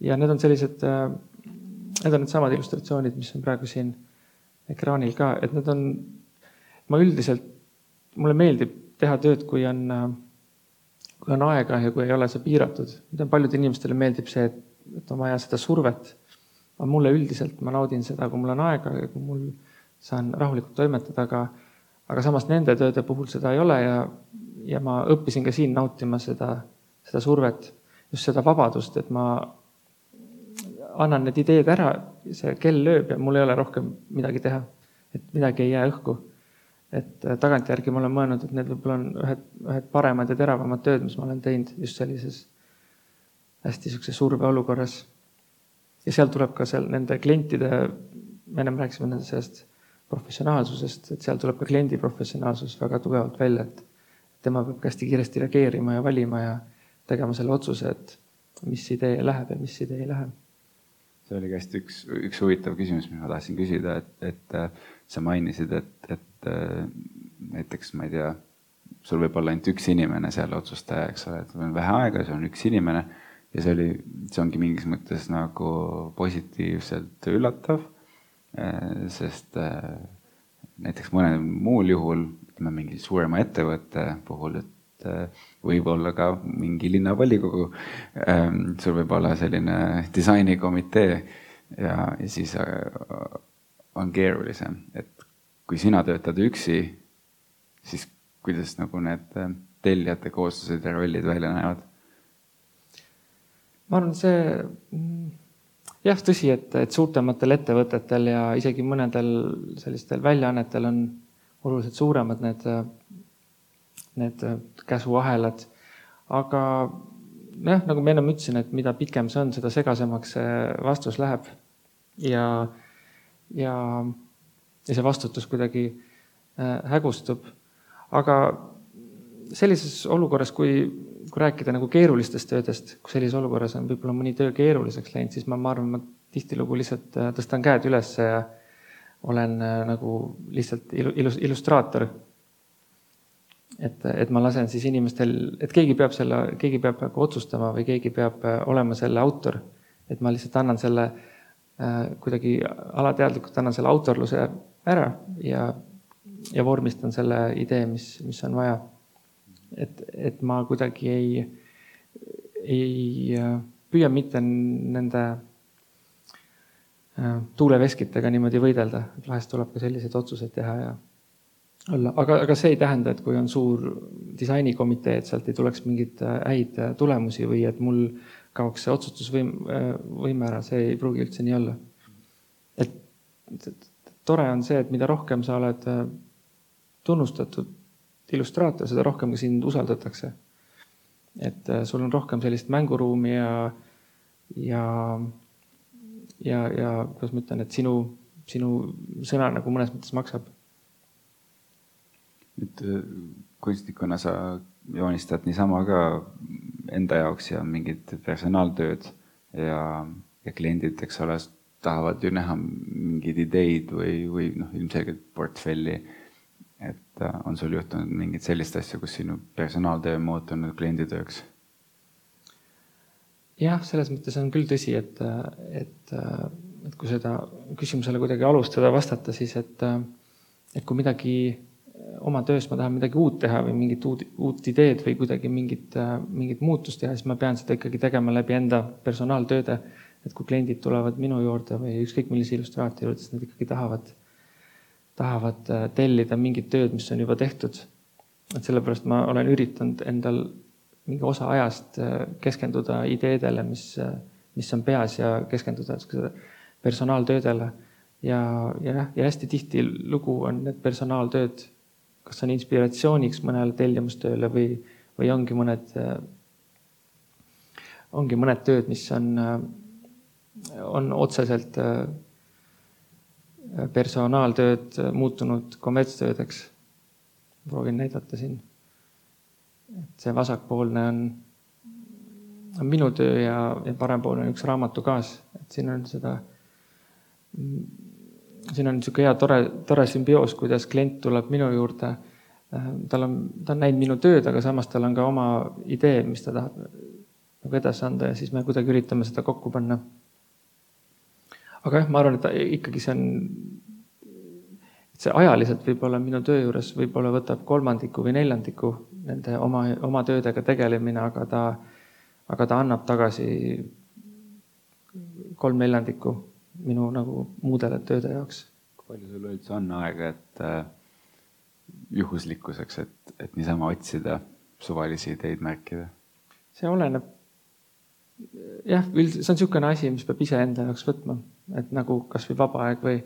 ja need on sellised Need on needsamad illustratsioonid, mis on praegu siin ekraanil ka, et need on, ma üldiselt, mulle meeldib teha tööd, kui on, kui on aega ja kui ei ole see piiratud. paljudele inimestele meeldib see, et, et on vaja seda survet. aga mulle üldiselt, ma naudin seda, kui mul on aega ja kui mul saan rahulikult toimetada, aga, aga samas nende tööde puhul seda ei ole ja, ja ma õppisin ka siin nautima seda, seda survet, just seda vabadust, et ma annan need ideed ära, see kell lööb ja mul ei ole rohkem midagi teha. et midagi ei jää õhku. Et äh, tagantjärgi ma olen mõelnud, et need võib-olla on ühed, ühed paremad ja teravamad tööd, mis ma olen teinud just sellises hästi niisuguse surveolukorras. ja seal tuleb ka seal nende klientide, me ennem rääkisime nende sellest professionaalsusest, et seal tuleb ka kliendi professionaalsus väga tugevalt välja, et tema peab hästi kiiresti reageerima ja valima ja tegema selle otsuse, et mis idee läheb ja mis idee ei lähe see oligi hästi üks, üks huvitav küsimus, mis ma tahtsin küsida, et, et äh, sa mainisid, et, et äh, näiteks ma ei tea, sul võib olla ainult üks inimene seal otsustaja, eks ole, et on vähe aega, sul on üks inimene ja see oli, see ongi mingis mõttes nagu positiivselt üllatav, äh, sest näiteks mõnel muul juhul, ütleme mingi suurema ettevõtte puhul, et võib-olla ka mingi linnavolikogu, ähm, sul võib olla selline disainikomitee ja, ja siis äh, on keerulisem, et kui sina töötad üksi, siis kuidas nagu need äh, tellijate kooslused ja rollid välja näevad? ma arvan, see mm, jah, tõsi, et, et suurtematel ettevõtetel ja isegi mõnedel sellistel väljaannetel on oluliselt suuremad need äh, need äh, käsuahelad. aga jah, nagu ma ennem ütlesin, et mida pikem see on, seda segasemaks see vastus läheb. ja, ja, ja see vastutus kuidagi äh, hägustub. aga sellises olukorras, kui, kui rääkida nagu keerulistest töödest, kui sellises olukorras on võib-olla mõni töö keeruliseks läinud, siis ma, ma arvan, ma tihtilugu lihtsalt äh, tõstan käed üles ja olen nagu lihtsalt ilus, illustraator et, et ma lasen siis inimestel, et keegi peab selle, keegi peab nagu otsustama või keegi peab äh, olema selle autor. et ma lihtsalt annan selle äh, kuidagi alateadlikult annan selle autorluse ära ja, ja vormistan selle idee, mis, mis on vaja. et, et ma kuidagi ei, ei äh, püüa mitte nende tuuleveskitega niimoodi võidelda, vahest tuleb ka selliseid otsuseid teha ja olla, aga, aga see ei tähenda, et kui on suur disainikomitee, et sealt ei tuleks mingeid äh, häid äh, tulemusi või et mul kaoks see otsustusvõim, äh, võime ära, see ei pruugi üldse nii olla. et, et tore on see, et mida rohkem sa oled tunnustatud illustraator, seda rohkem ka sind usaldatakse. et sul on rohkem sellist mänguruumi ja, ja, ja, ja kuidas ma ütlen, et sinu, sinu sõna nagu mõnes mõttes maksab nüüd äh, kunstnikuna sa joonistad niisama ka enda jaoks ja mingid personaaltööd ja, ja kliendid, eks ole, tahavad ju näha mingeid ideid või, või noh, ilmselgelt portfelli. et äh, on sul juhtunud mingeid sellist asja, kus sinu personaaltöö on muutunud klienditööks? jah, selles mõttes on küll tõsi, et, et, et kui seda küsimusele kuidagi alustada, vastata, siis et, et kui midagi oma töös ma tahan midagi uut teha või mingit uut, uut ideed või kuidagi mingit, mingit muutust teha, siis ma pean seda ikkagi tegema läbi enda personaaltööde. et kui kliendid tulevad minu juurde või ükskõik millise illustraatori juurde, siis nad ikkagi tahavad, tahavad äh, tellida mingit tööd, mis on juba tehtud. et sellepärast ma olen üritanud endal mingi osa ajast äh, keskenduda ideedele, mis, äh, mis on peas ja keskenduda personaaltöödele ja, ja, ja hästi tihtilugu on need personaaltööd kas on inspiratsiooniks mõnele tellimustööle või, või ongi mõned, ongi mõned tööd, mis on, on otseselt personaaltööd muutunud kommertstöödeks. proovin näidata siin. et see vasakpoolne on, on minu töö ja, ja parempoolne on üks raamatukaas, et siin on seda siin on niisugune hea tore, tore sümbioos, kuidas klient tuleb minu juurde. Äh, tal on, ta on näinud minu tööd, aga samas tal on ka oma idee, mis ta tahab nagu edasi anda ja siis me kuidagi üritame seda kokku panna. aga jah, ma arvan, et ikkagi see on, see ajaliselt võib-olla minu töö juures võib-olla võtab kolmandiku või neljandiku nende oma, oma töödega tegelemine, aga ta, aga ta annab tagasi kolm neljandikku minu nagu muudele tööde jaoks. kui palju sul üldse on aega, et äh, juhuslikkuseks, et, et niisama otsida suvalisi ideid märkida? see oleneb. jah, üldiselt see on niisugune asi, mis peab iseenda jaoks võtma, et nagu kasvõi vaba aeg või,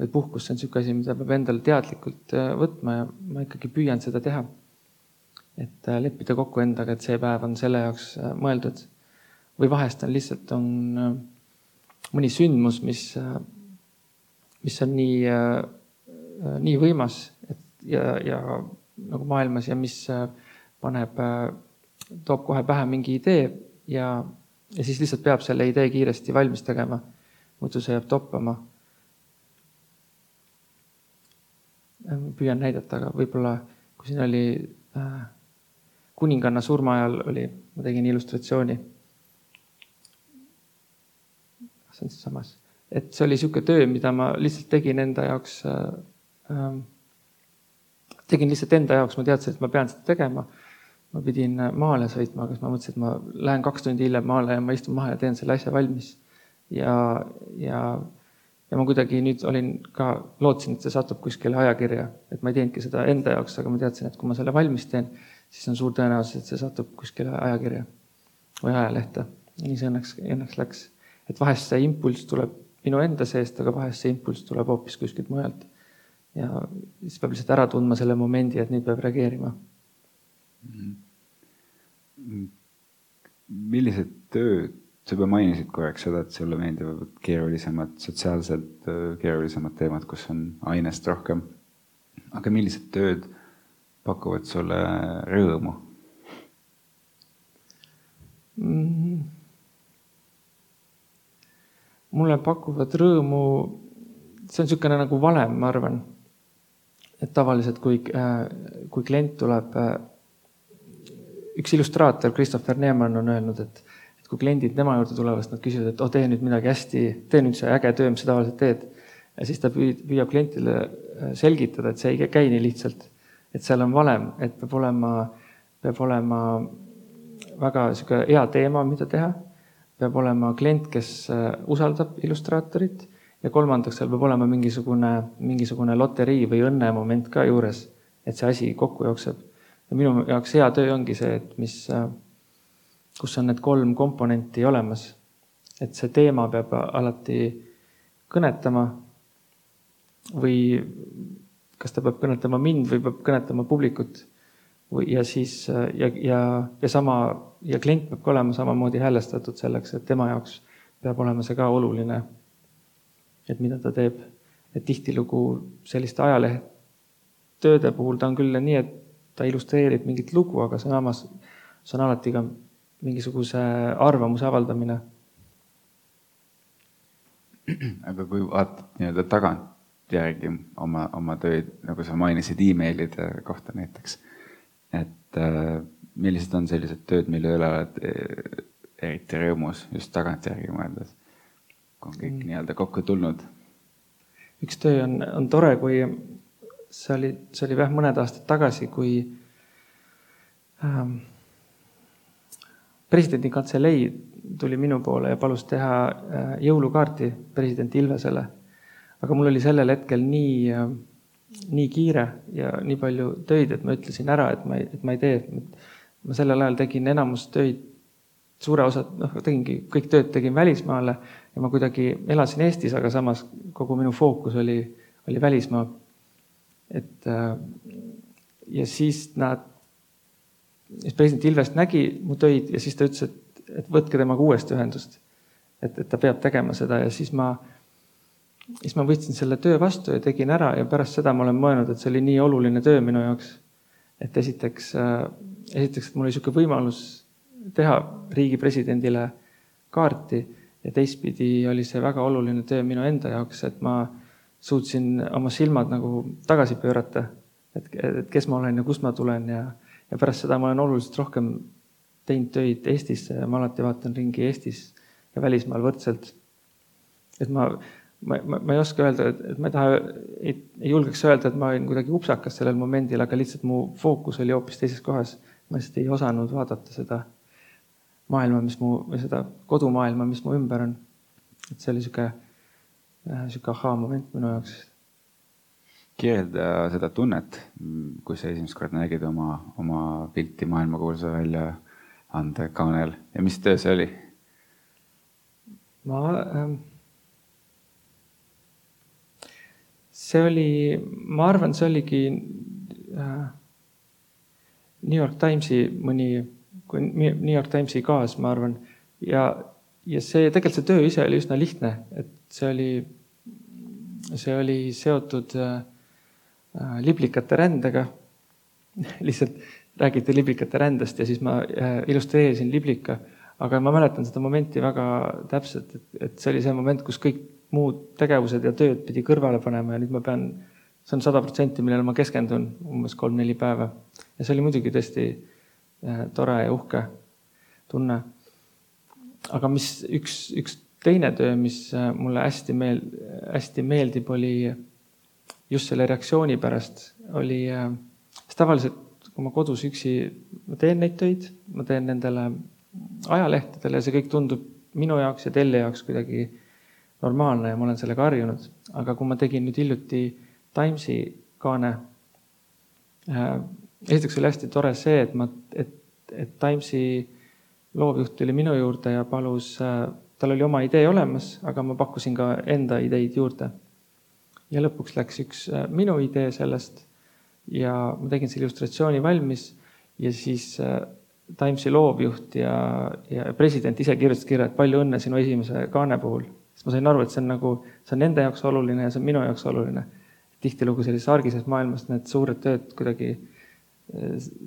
või puhkus, see on niisugune asi, mida peab endale teadlikult äh, võtma ja ma ikkagi püüan seda teha. et äh, leppida kokku endaga, et see päev on selle jaoks mõeldud. või vahest on lihtsalt on mõni sündmus, mis, mis on nii, nii võimas, et ja, ja nagu maailmas ja mis paneb, toob kohe pähe mingi idee ja, ja siis lihtsalt peab selle idee kiiresti valmis tegema. muidu see jääb toppama. püüan näidata, aga võib-olla kui siin oli äh, kuninganna surma ajal oli, ma tegin illustratsiooni. see on siinsamas, et see oli niisugune töö, mida ma lihtsalt tegin enda jaoks äh,. äh tegin lihtsalt enda jaoks, ma teadsin, et ma pean seda tegema ma pidin maale sõitma, aga siis ma mõtlesin, et ma lähen kaks tundi hiljem maale ja ma istun maha ja teen selle asja valmis. ja, ja, ja ma kuidagi nüüd olin ka, lootsin, et see satub kuskile ajakirja, et ma ei teinudki seda enda jaoks, aga ma teadsin, et kui ma selle valmis teen, siis on suur tõenäosus, et see satub kuskile ajakirja või ajalehte. nii see õnneks, õnneks läks. Et vahest see impulss tuleb minu enda seest, aga vahest see impulss tuleb hoopis kuskilt mujalt. ja siis peab lihtsalt ära tundma selle momendi, et nüüd peab reageerima millised tööd, sa juba mainisid korraks seda, et sulle meeldivad keerulisemad, sotsiaalselt keerulisemad teemad, kus on ainest rohkem. aga millised tööd pakuvad sulle rõõmu mm.? Mulle pakuvad rõõmu, see on niisugune nagu valem, ma arvan. et tavaliselt, kui, äh, kui klient tuleb äh, üks illustraator, Christopher Neeman on öelnud, et, et kui kliendid tema juurde tulevad, siis nad küsivad, et oh, tee nüüd midagi hästi, tee nüüd see äge töö, mis sa tavaliselt teed. ja siis ta püüab klientile äh, selgitada, et see ei käi nii lihtsalt. et seal on valem, et peab olema, peab olema väga sihuke hea teema, mida teha. Peab olema klient, kes äh, usaldab illustraatorit ja kolmandaks, seal peab olema mingisugune, mingisugune loterii või õnnemoment ka juures, et see asi kokku jookseb ja minu jaoks hea töö ongi see, et mis, äh, kus on need kolm komponenti olemas. et see teema peab alati kõnetama või kas ta peab kõnetama mind või peab kõnetama publikut ja siis ja, ja, ja sama ja klient peab ka olema samamoodi häälestatud selleks, et tema jaoks peab olema see ka oluline. et mida ta teeb, et tihtilugu selliste ajalehetööde puhul ta on küll nii, et ta illustreerib mingit lugu, aga samas see on alati ka mingisuguse arvamuse avaldamine. aga kui vaatad nii-öelda tagantjärgi oma, oma töid, nagu sa mainisid emailide kohta näiteks, et äh, millised on sellised tööd, mille üle oled äh, eriti rõõmus just tagantjärgi mõeldes, kui on kõik mm. nii-öelda kokku tulnud? üks töö on, on tore, kui see oli, see oli jah, mõned aastad tagasi, kui ähm, presidendi kantselei tuli minu poole ja palus teha äh, jõulukaarti president Ilvesele. aga mul oli sellel hetkel nii äh,, nii kiire ja nii palju töid, et ma ütlesin ära, et ma ei, et ma ei tee. ma sellel ajal tegin enamus töid, suure osa, noh, tegingi kõik tööd tegin välismaale ja ma kuidagi elasin Eestis, aga samas kogu minu fookus oli, oli välismaa et äh, ja siis nad, siis president Ilvest nägi mu töid ja siis ta ütles, et, et võtke temaga uuesti ühendust. et, et ta peab tegema seda ja siis ma, siis ma võtsin selle töö vastu ja tegin ära ja pärast seda ma olen mõelnud, et see oli nii oluline töö minu jaoks. et esiteks, äh, esiteks, et mul oli niisugune võimalus teha riigi presidendile kaarti ja teistpidi oli see väga oluline töö minu enda jaoks, et ma suutsin oma silmad nagu tagasi pöörata, et, et kes ma olen ja kust ma tulen ja, ja pärast seda ma olen oluliselt rohkem teinud töid Eestisse ja ma alati vaatan ringi Eestis ja välismaal võrdselt. et ma, ma, ma, ma ei oska öelda, et, ma ei taha, ei, ei julgeks öelda, et ma olin kuidagi upsakas sellel momendil, aga lihtsalt mu fookus oli hoopis teises kohas. ma lihtsalt ei osanud vaadata seda maailma, mis mu, või seda kodumaailma, mis mu ümber on. et see oli niisugune sihuke ahhaa-moment minu jaoks. kirjelda seda tunnet, kui sa esimest korda nägid oma, oma pilti maailmakuulsa väljaande kaanel ja mis töö see oli? ma ähm,, see oli, ma arvan, see oligi äh, New York Timesi mõni, New York Timesi kaas, ma arvan, ja, ja see tegelikult see töö ise oli üsna lihtne, et see oli see oli seotud äh, äh, liblikate rändega. lihtsalt räägiti liblikate rändest ja siis ma illustreerisin liblika, aga ma mäletan seda momenti väga täpselt, et, et see oli see moment, kus kõik muud tegevused ja tööd pidi kõrvale panema ja nüüd ma pean, see on sada protsenti, millele ma keskendun umbes kolm-neli päeva. ja see oli muidugi tõesti äh, tore ja uhke tunne. aga mis üks, üks teine töö, mis äh, mulle hästi meel-, hästi meeldib, oli just selle reaktsiooni pärast, oli, äh, sest tavaliselt kui ma kodus üksi, ma teen neid töid, ma teen nendele ajalehtedele ja see kõik tundub minu jaoks ja Telli jaoks kuidagi normaalne ja ma olen sellega harjunud. aga kui ma tegin nüüd hiljuti Timesi kaane äh,, esiteks oli hästi tore see, et ma, et, et Timesi loovjuht tuli minu juurde ja palus äh,, tal oli oma idee olemas, aga ma pakkusin ka enda ideid juurde. ja lõpuks läks üks äh, minu idee sellest ja ma tegin selle illustratsiooni valmis ja siis äh, Timesi loovjuht ja, ja president ise kirjutas kirja, et palju õnne sinu esimese kaane puhul. Siis ma sain aru, et see on nagu, see on nende jaoks oluline ja see on minu jaoks oluline. tihtilugu sellises argises maailmas need suured tööd kuidagi,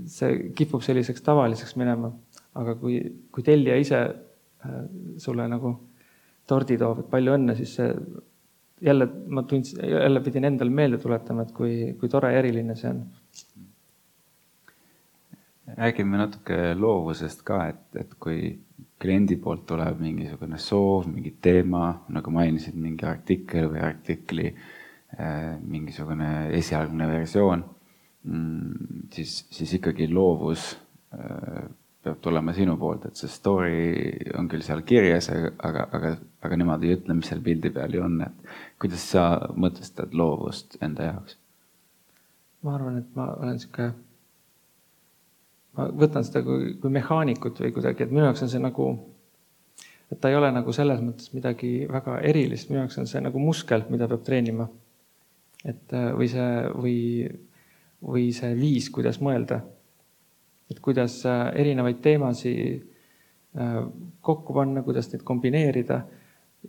see kipub selliseks tavaliseks minema. aga kui, kui tellija ise äh, sulle nagu tordi toob, et palju õnne, siis see jälle ma tundsin, jälle pidin endale meelde tuletama, et kui, kui tore ja eriline see on. räägime natuke loovusest ka, et, et kui kliendi poolt tuleb mingisugune soov, mingi teema, nagu mainisid, mingi artikkel või artikli äh, mingisugune esialgne versioon, mm, siis, siis ikkagi loovus äh, peab tulema sinu poolt, et see story on küll seal kirjas, aga, aga, aga nemad ei ütle, mis seal pildi peal ju on, et kuidas sa mõtestad loovust enda jaoks? ma arvan, et ma olen sihuke, ma võtan seda kui, kui mehaanikut või kuidagi, et minu jaoks on see nagu, et ta ei ole nagu selles mõttes midagi väga erilist, minu jaoks on see nagu muskel, mida peab treenima. et või see, või, või see viis, kuidas mõelda et kuidas äh, erinevaid teemasid äh, kokku panna, kuidas neid kombineerida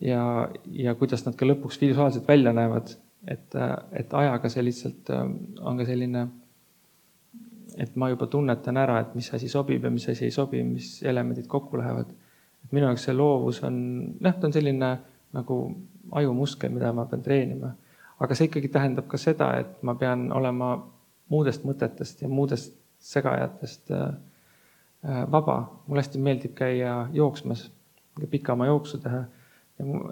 ja, ja kuidas nad ka lõpuks visuaalselt välja näevad. et, äh, et ajaga see lihtsalt on ka selline, et ma juba tunnetan ära, et mis asi sobib ja mis asi ei sobi, mis elemendid kokku lähevad. minu jaoks see loovus on, noh, ta on selline nagu ajumuskel, mida ma pean treenima. aga see ikkagi tähendab ka seda, et ma pean olema muudest mõtetest ja muudest segajatest äh, äh, vaba. mulle hästi meeldib käia jooksmas, pikama jooksu teha.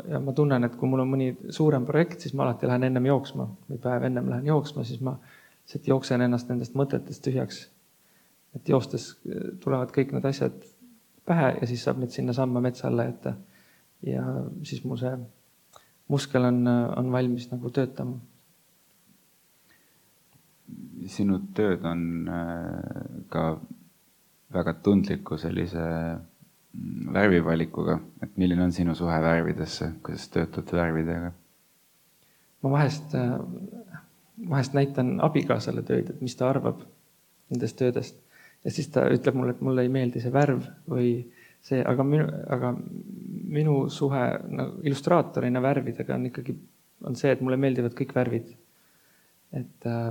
ja ma tunnen, et kui mul on mõni suurem projekt, siis ma alati lähen ennem jooksma või päev ennem lähen jooksma, siis ma lihtsalt jooksen ennast nendest mõtetest tühjaks. et joostes äh, tulevad kõik need asjad pähe ja siis saab neid sinnasamma metsa alla jätta. ja siis mul see muskel on, on valmis nagu töötama sinu tööd on äh, ka väga tundliku sellise mm, värvivalikuga, et milline on sinu suhe värvidesse, kuidas töötad värvidega? ma vahest, äh, vahest näitan abikaasale töid, et mis ta arvab nendest töödest. Ja siis ta ütleb mulle, et mulle ei meeldi see värv või see, aga minu, aga minu suhe nagu illustraatorina värvidega on ikkagi, on see, et mulle meeldivad kõik värvid. Et, äh,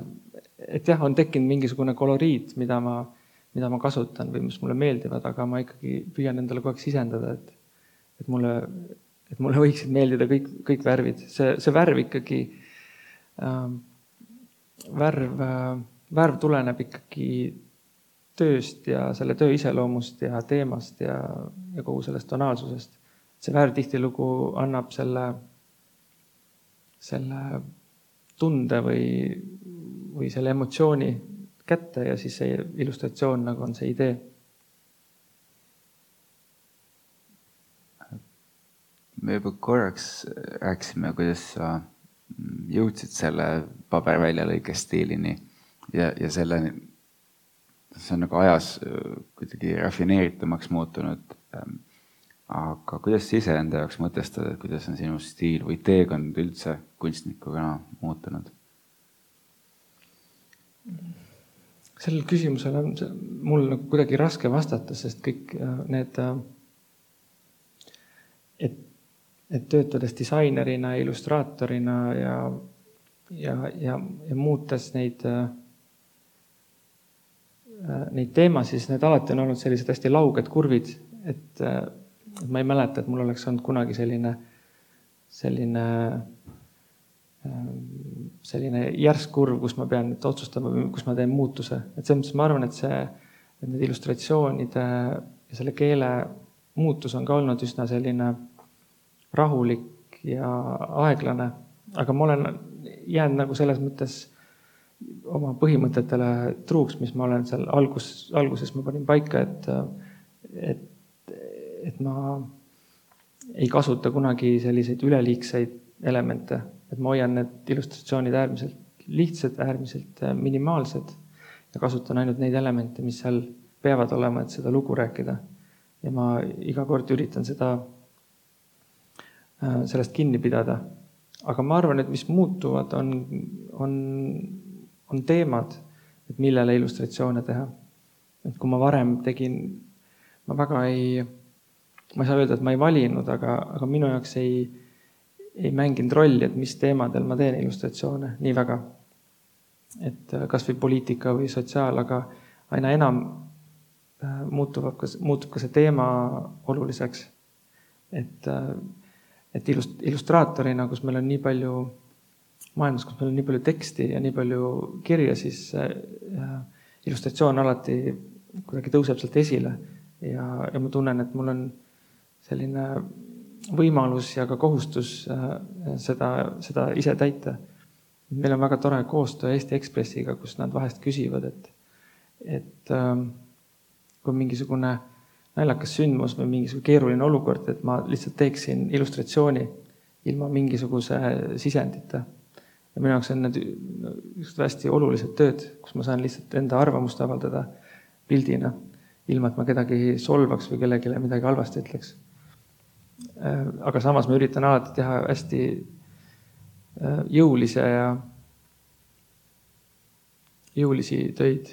et jah, on tekkinud mingisugune koloriit, mida ma, mida ma kasutan või mis mulle meeldivad, aga ma ikkagi püüan endale kogu aeg sisendada, et, et mulle, et mulle võiksid meeldida kõik, kõik värvid, see, see värv ikkagi äh,, värv äh,, värv tuleneb ikkagi tööst ja selle töö iseloomust ja teemast ja, ja kogu sellest tonaalsusest. see värv tihtilugu annab selle, selle tunde või, või selle emotsiooni kätte ja siis see illustratsioon nagu on see idee. me juba korraks rääkisime, kuidas sa jõudsid selle paberväljalõike stiilini ja, ja selle, see on nagu ajas kuidagi rafineeritumaks muutunud aga kuidas sa iseenda jaoks mõtestad, et kuidas on sinu stiil või teekond üldse kunstnikuna muutunud? sellele küsimusele on mul nagu kuidagi raske vastata, sest kõik äh, need, äh, et töötades disainerina, illustraatorina ja, ja, ja, ja muutes neid, äh, neid teemasid, siis need alati on olnud sellised hästi lauged kurvid et, et ma ei mäleta, et mul oleks olnud kunagi selline, selline, selline järsk kurv, kus ma pean nüüd otsustama, kus ma teen muutuse, et selles mõttes ma arvan, et see, et need illustratsioonide ja selle keele muutus on ka olnud üsna selline rahulik ja aeglane, aga ma olen jäänud nagu selles mõttes oma põhimõtetele truuks, mis ma olen seal algus, alguses ma panin paika, et, et, et ma ei kasuta kunagi selliseid üleliigseid elemente, et ma hoian need illustratsioonid äärmiselt lihtsad, äärmiselt minimaalsed ja kasutan ainult neid elemente, mis seal peavad olema, et seda lugu rääkida. ja ma iga kord üritan seda, sellest kinni pidada. aga ma arvan, et mis muutuvad, on, on on teemad, et millele illustratsioone teha. et kui ma varem tegin, ma väga ei, ma ei saa öelda, et ma ei valinud, aga, aga minu jaoks ei, ei mänginud rolli, et mis teemadel ma teen illustratsioone nii väga. et äh, kasvõi poliitika või sotsiaal, aga aina enam äh, muutub ka, muutub ka see teema oluliseks. et, äh, et illust-, illustraatorina, kus meil on nii palju maailmas, kus meil on nii palju teksti ja nii palju kirja, siis äh, illustratsioon alati kuidagi tõuseb sealt esile ja, ja ma tunnen, et mul on selline võimalus ja ka kohustus äh, seda, seda ise täita. meil on väga tore koostöö Eesti Ekspressiga, kus nad vahest küsivad, et, et ähm, kui mingisugune naljakas sündmus või mingisugune keeruline olukord, et ma lihtsalt teeksin illustratsiooni ilma mingisuguse sisendita ja minu jaoks on need niisugused hästi olulised tööd, kus ma saan lihtsalt enda arvamust avaldada pildina, ilma et ma kedagi solvaks või kellelegi midagi halvasti ütleks. Aga samas ma üritan alati teha hästi äh, jõulise ja jõulisi töid.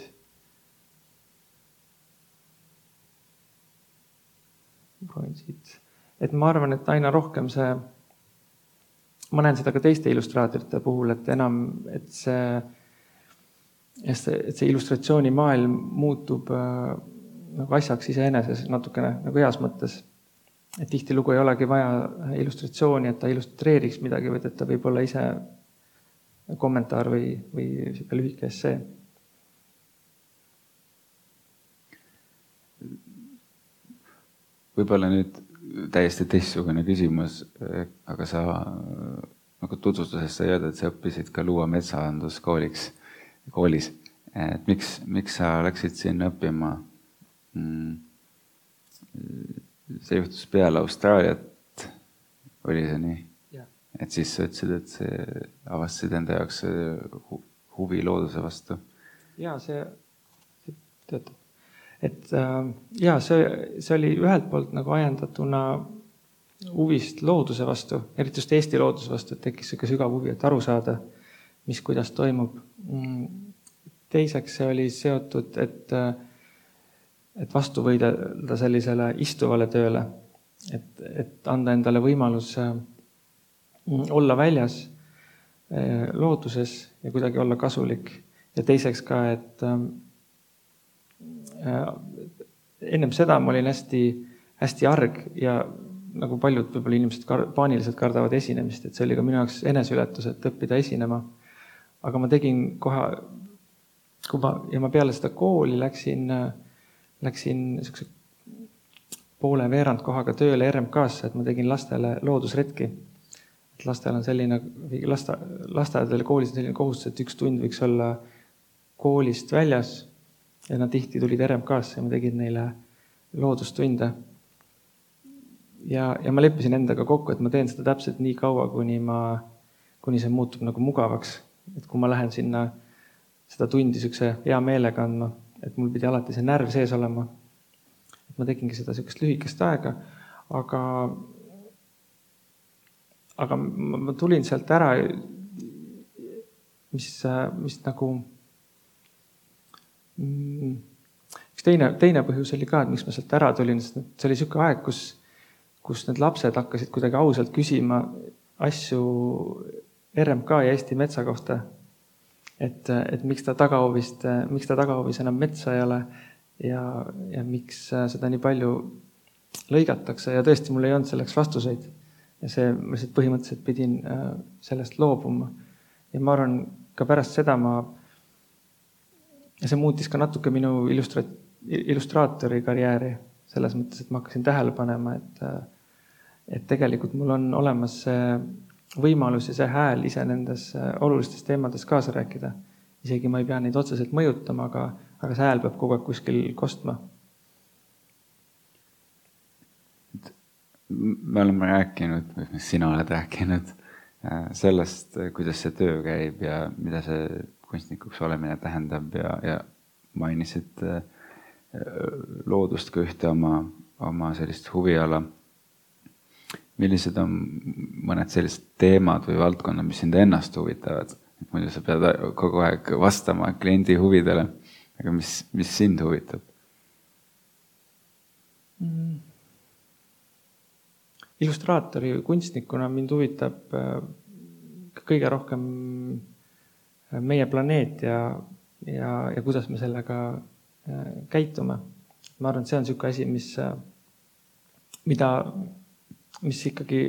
Proovin siit, et ma arvan, et aina rohkem see ma näen seda ka teiste illustraatorite puhul, et enam, et see, et see, et see illustratsioonimaailm muutub äh, nagu asjaks iseeneses natukene nagu heas mõttes. et tihtilugu ei olegi vaja illustratsiooni, et ta illustreeriks midagi, vaid et ta võib olla ise kommentaar või, või sihuke lühike essee. Võib-olla nüüd täiesti teistsugune küsimus, aga sa nagu tutvustuses sai öelda, et sa õppisid ka Luua metsaanduskooliks, koolis. et miks, miks sa läksid sinna õppima mm,? see juhtus peale Austraaliat, oli see nii? et siis sa ütlesid, et see, avastasid enda jaoks huvi looduse vastu. ja see, see töötab et äh, ja see, see oli ühelt poolt nagu ajendatuna huvist looduse vastu, eriti just Eesti looduse vastu, et tekkis sihuke sügav huvi, et aru saada, mis, kuidas toimub. Mm, teiseks, see oli seotud, et, äh, et vastu võidelda sellisele istuvale tööle, et, et anda endale võimalus äh, olla väljas looduses ja kuidagi olla kasulik ja teiseks ka, et Äh, ennem seda ma olin hästi, hästi arg ja nagu paljud võib-olla inimesed kar paaniliselt kardavad esinemist, et see oli ka minu jaoks eneseületus, et õppida esinema. aga ma tegin kohe, kui ma ja ma peale seda kooli läksin, läksin niisuguse poole veerandkohaga tööle RMK-sse, et ma tegin lastele loodusretki. et lastel on selline, laste, lasteaedadel ja koolis on selline kohustus, et üks tund võiks olla koolist väljas ja nad tihti tulid RMK-sse ja ma tegin neile loodustunde. ja, ja ma leppisin endaga kokku, et ma teen seda täpselt nii kaua, kuni ma, kuni see muutub nagu mugavaks. et kui ma lähen sinna seda tundi niisuguse hea meelega andma, et mul pidi alati see närv sees olema. et ma tegingi seda niisugust lühikest aega, aga, aga ma tulin sealt ära, mis, mis nagu. Üks teine, teine põhjus oli ka, et miks ma sealt ära tulin, sest see oli niisugune aeg, kus, kus need lapsed hakkasid kuidagi ausalt küsima asju RMK ja Eesti metsa kohta. et, et miks ta tagahoovist, miks ta tagahoovis enam metsa ei ole ja, ja miks seda nii palju lõigatakse ja tõesti, mul ei olnud selleks vastuseid. ja see, ma lihtsalt põhimõtteliselt pidin äh, sellest loobuma. ja ma arvan, ka pärast seda ma, ja see muutis ka natuke minu illustra-, illustraatori karjääri selles mõttes, et ma hakkasin tähele panema, et, et tegelikult mul on olemas see võimalus ja see hääl ise nendes äh, olulistes teemades kaasa rääkida. isegi ma ei pea neid otseselt mõjutama, aga, aga see hääl peab kogu aeg kuskil kostma me oleme rääkinud, sina oled rääkinud äh, sellest, kuidas see töö käib ja mida see kunstnikuks olemine tähendab ja, ja mainisid äh, loodust kui ühte oma, oma sellist huviala. millised on mõned sellised teemad või valdkonnad, mis sind ennast huvitavad? et muidu sa pead kogu aeg vastama kliendi huvidele, aga mis, mis sind huvitab mm.? illustraatori kunstnikuna mind huvitab äh, kõige rohkem meie planeet ja, ja, ja kuidas me sellega äh, käitume. ma arvan, et see on niisugune asi, mis, mida, mis ikkagi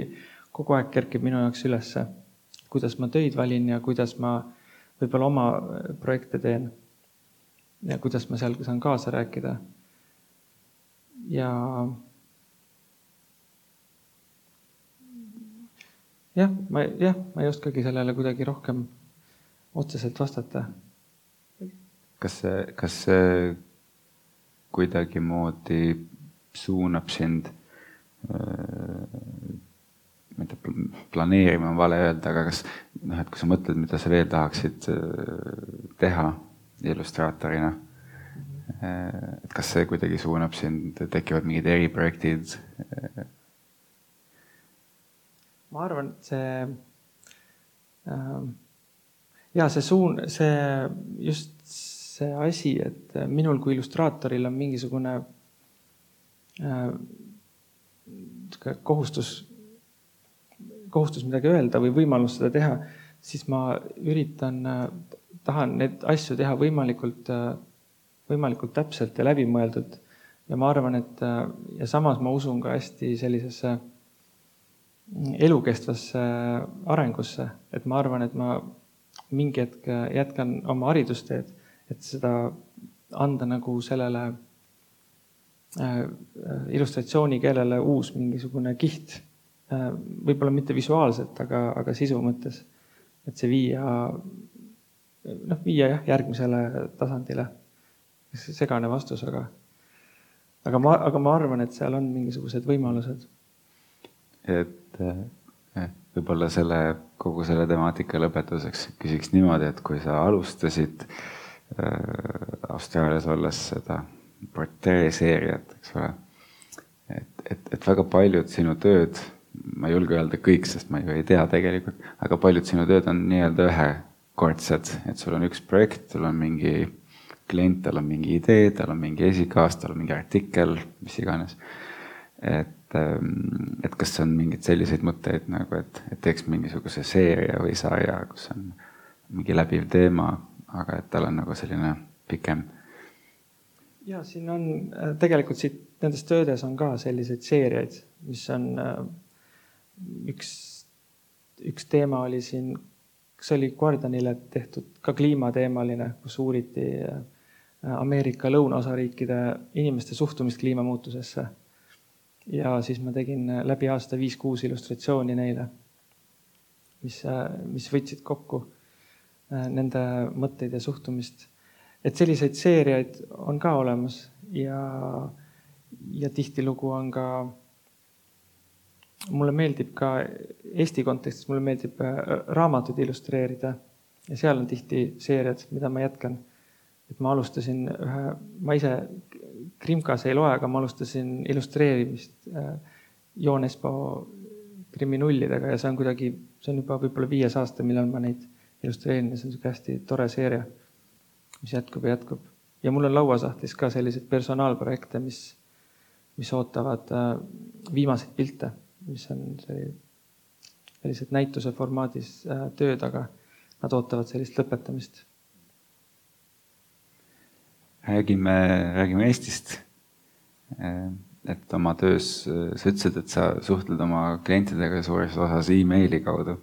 kogu aeg kerkib minu jaoks ülesse. kuidas ma töid valin ja kuidas ma võib-olla oma projekte teen. ja kuidas ma seal saan kaasa rääkida. ja jah, ma jah, ma ei oskagi sellele kuidagi rohkem otseselt vastata. kas see, kas see kuidagimoodi suunab sind äh, ma ei tea, planeerima on vale öelda, aga kas noh, et kui sa mõtled, mida sa veel tahaksid äh, teha illustraatorina, äh, et kas see kuidagi suunab sind, tekivad mingid eriprojektid? ma arvan, et see äh, ja see suun, see just see asi, et minul kui illustraatoril on mingisugune äh, kohustus, kohustus midagi öelda või võimalus seda teha, siis ma üritan äh,, tahan neid asju teha võimalikult äh,, võimalikult täpselt ja läbimõeldud. ja ma arvan, et äh, ja samas ma usun ka hästi sellisesse äh, elukestvasse arengusse, et ma arvan, et ma mingi hetk jätkan oma haridusteed, et seda anda nagu sellele äh, illustratsioonikeelele uus mingisugune kiht. Äh, võib-olla mitte visuaalselt, aga, aga sisu mõttes. et see viia, noh, viia jah, järgmisele tasandile. segane vastus, aga, aga ma, aga ma arvan, et seal on mingisugused võimalused et eh, võib-olla selle, kogu selle temaatika lõpetuseks küsiks niimoodi, et kui sa alustasid äh, Austraalias olles seda portreeseeriat, eks ole, et, et, et väga paljud sinu tööd, ma ei julge öelda kõik, sest ma ju ei tea tegelikult, aga paljud sinu tööd on nii-öelda ühekordsed, et sul on üks projekt, sul on mingi klient, tal on mingi idee, tal on mingi esikaas, tal on mingi artikkel, mis iganes. et et, ähm, et kas on mingeid selliseid mõtteid nagu, et, et teeks mingisuguse seeria või sarja, kus on mingi läbiv teema, aga et tal on nagu selline pikem. ja siin on äh, tegelikult siit nendes töödes on ka selliseid seeriaid, mis on äh, üks, üks teema oli siin, kas oli Guardianile tehtud ka kliimateemaline, kus uuriti äh, Ameerika lõunaosariikide inimeste suhtumist kliimamuutusesse ja siis ma tegin äh, läbi aasta viis-kuus illustratsiooni neile, mis, äh, mis võtsid kokku äh, nende mõtteid ja suhtumist. et selliseid seeriaid on ka olemas ja, ja tihtilugu on ka, mulle meeldib ka Eesti kontekstis, mulle meeldib raamatuid illustreerida ja seal on tihti seeriad, mida ma jätkan. et ma alustasin ühe, ma ise Krimkas ei loe, aga ma alustasin illustreerimist äh, Joonespo kriminullidega ja see on kuidagi, see on juba võib-olla viies aasta, millal ma neid illustreerin ja see on niisugune hästi tore seeria, mis jätkub ja jätkub. ja mul on lauasahtlis ka selliseid personaalprojekte, mis, mis ootavad äh, viimaseid pilte, mis on sellised näituse formaadis äh, tööd, aga nad ootavad sellist lõpetamist räägime, räägime Eestist. et oma töös, sa ütlesid, et sa suhtled oma klientidega suures osas emaili kaudu,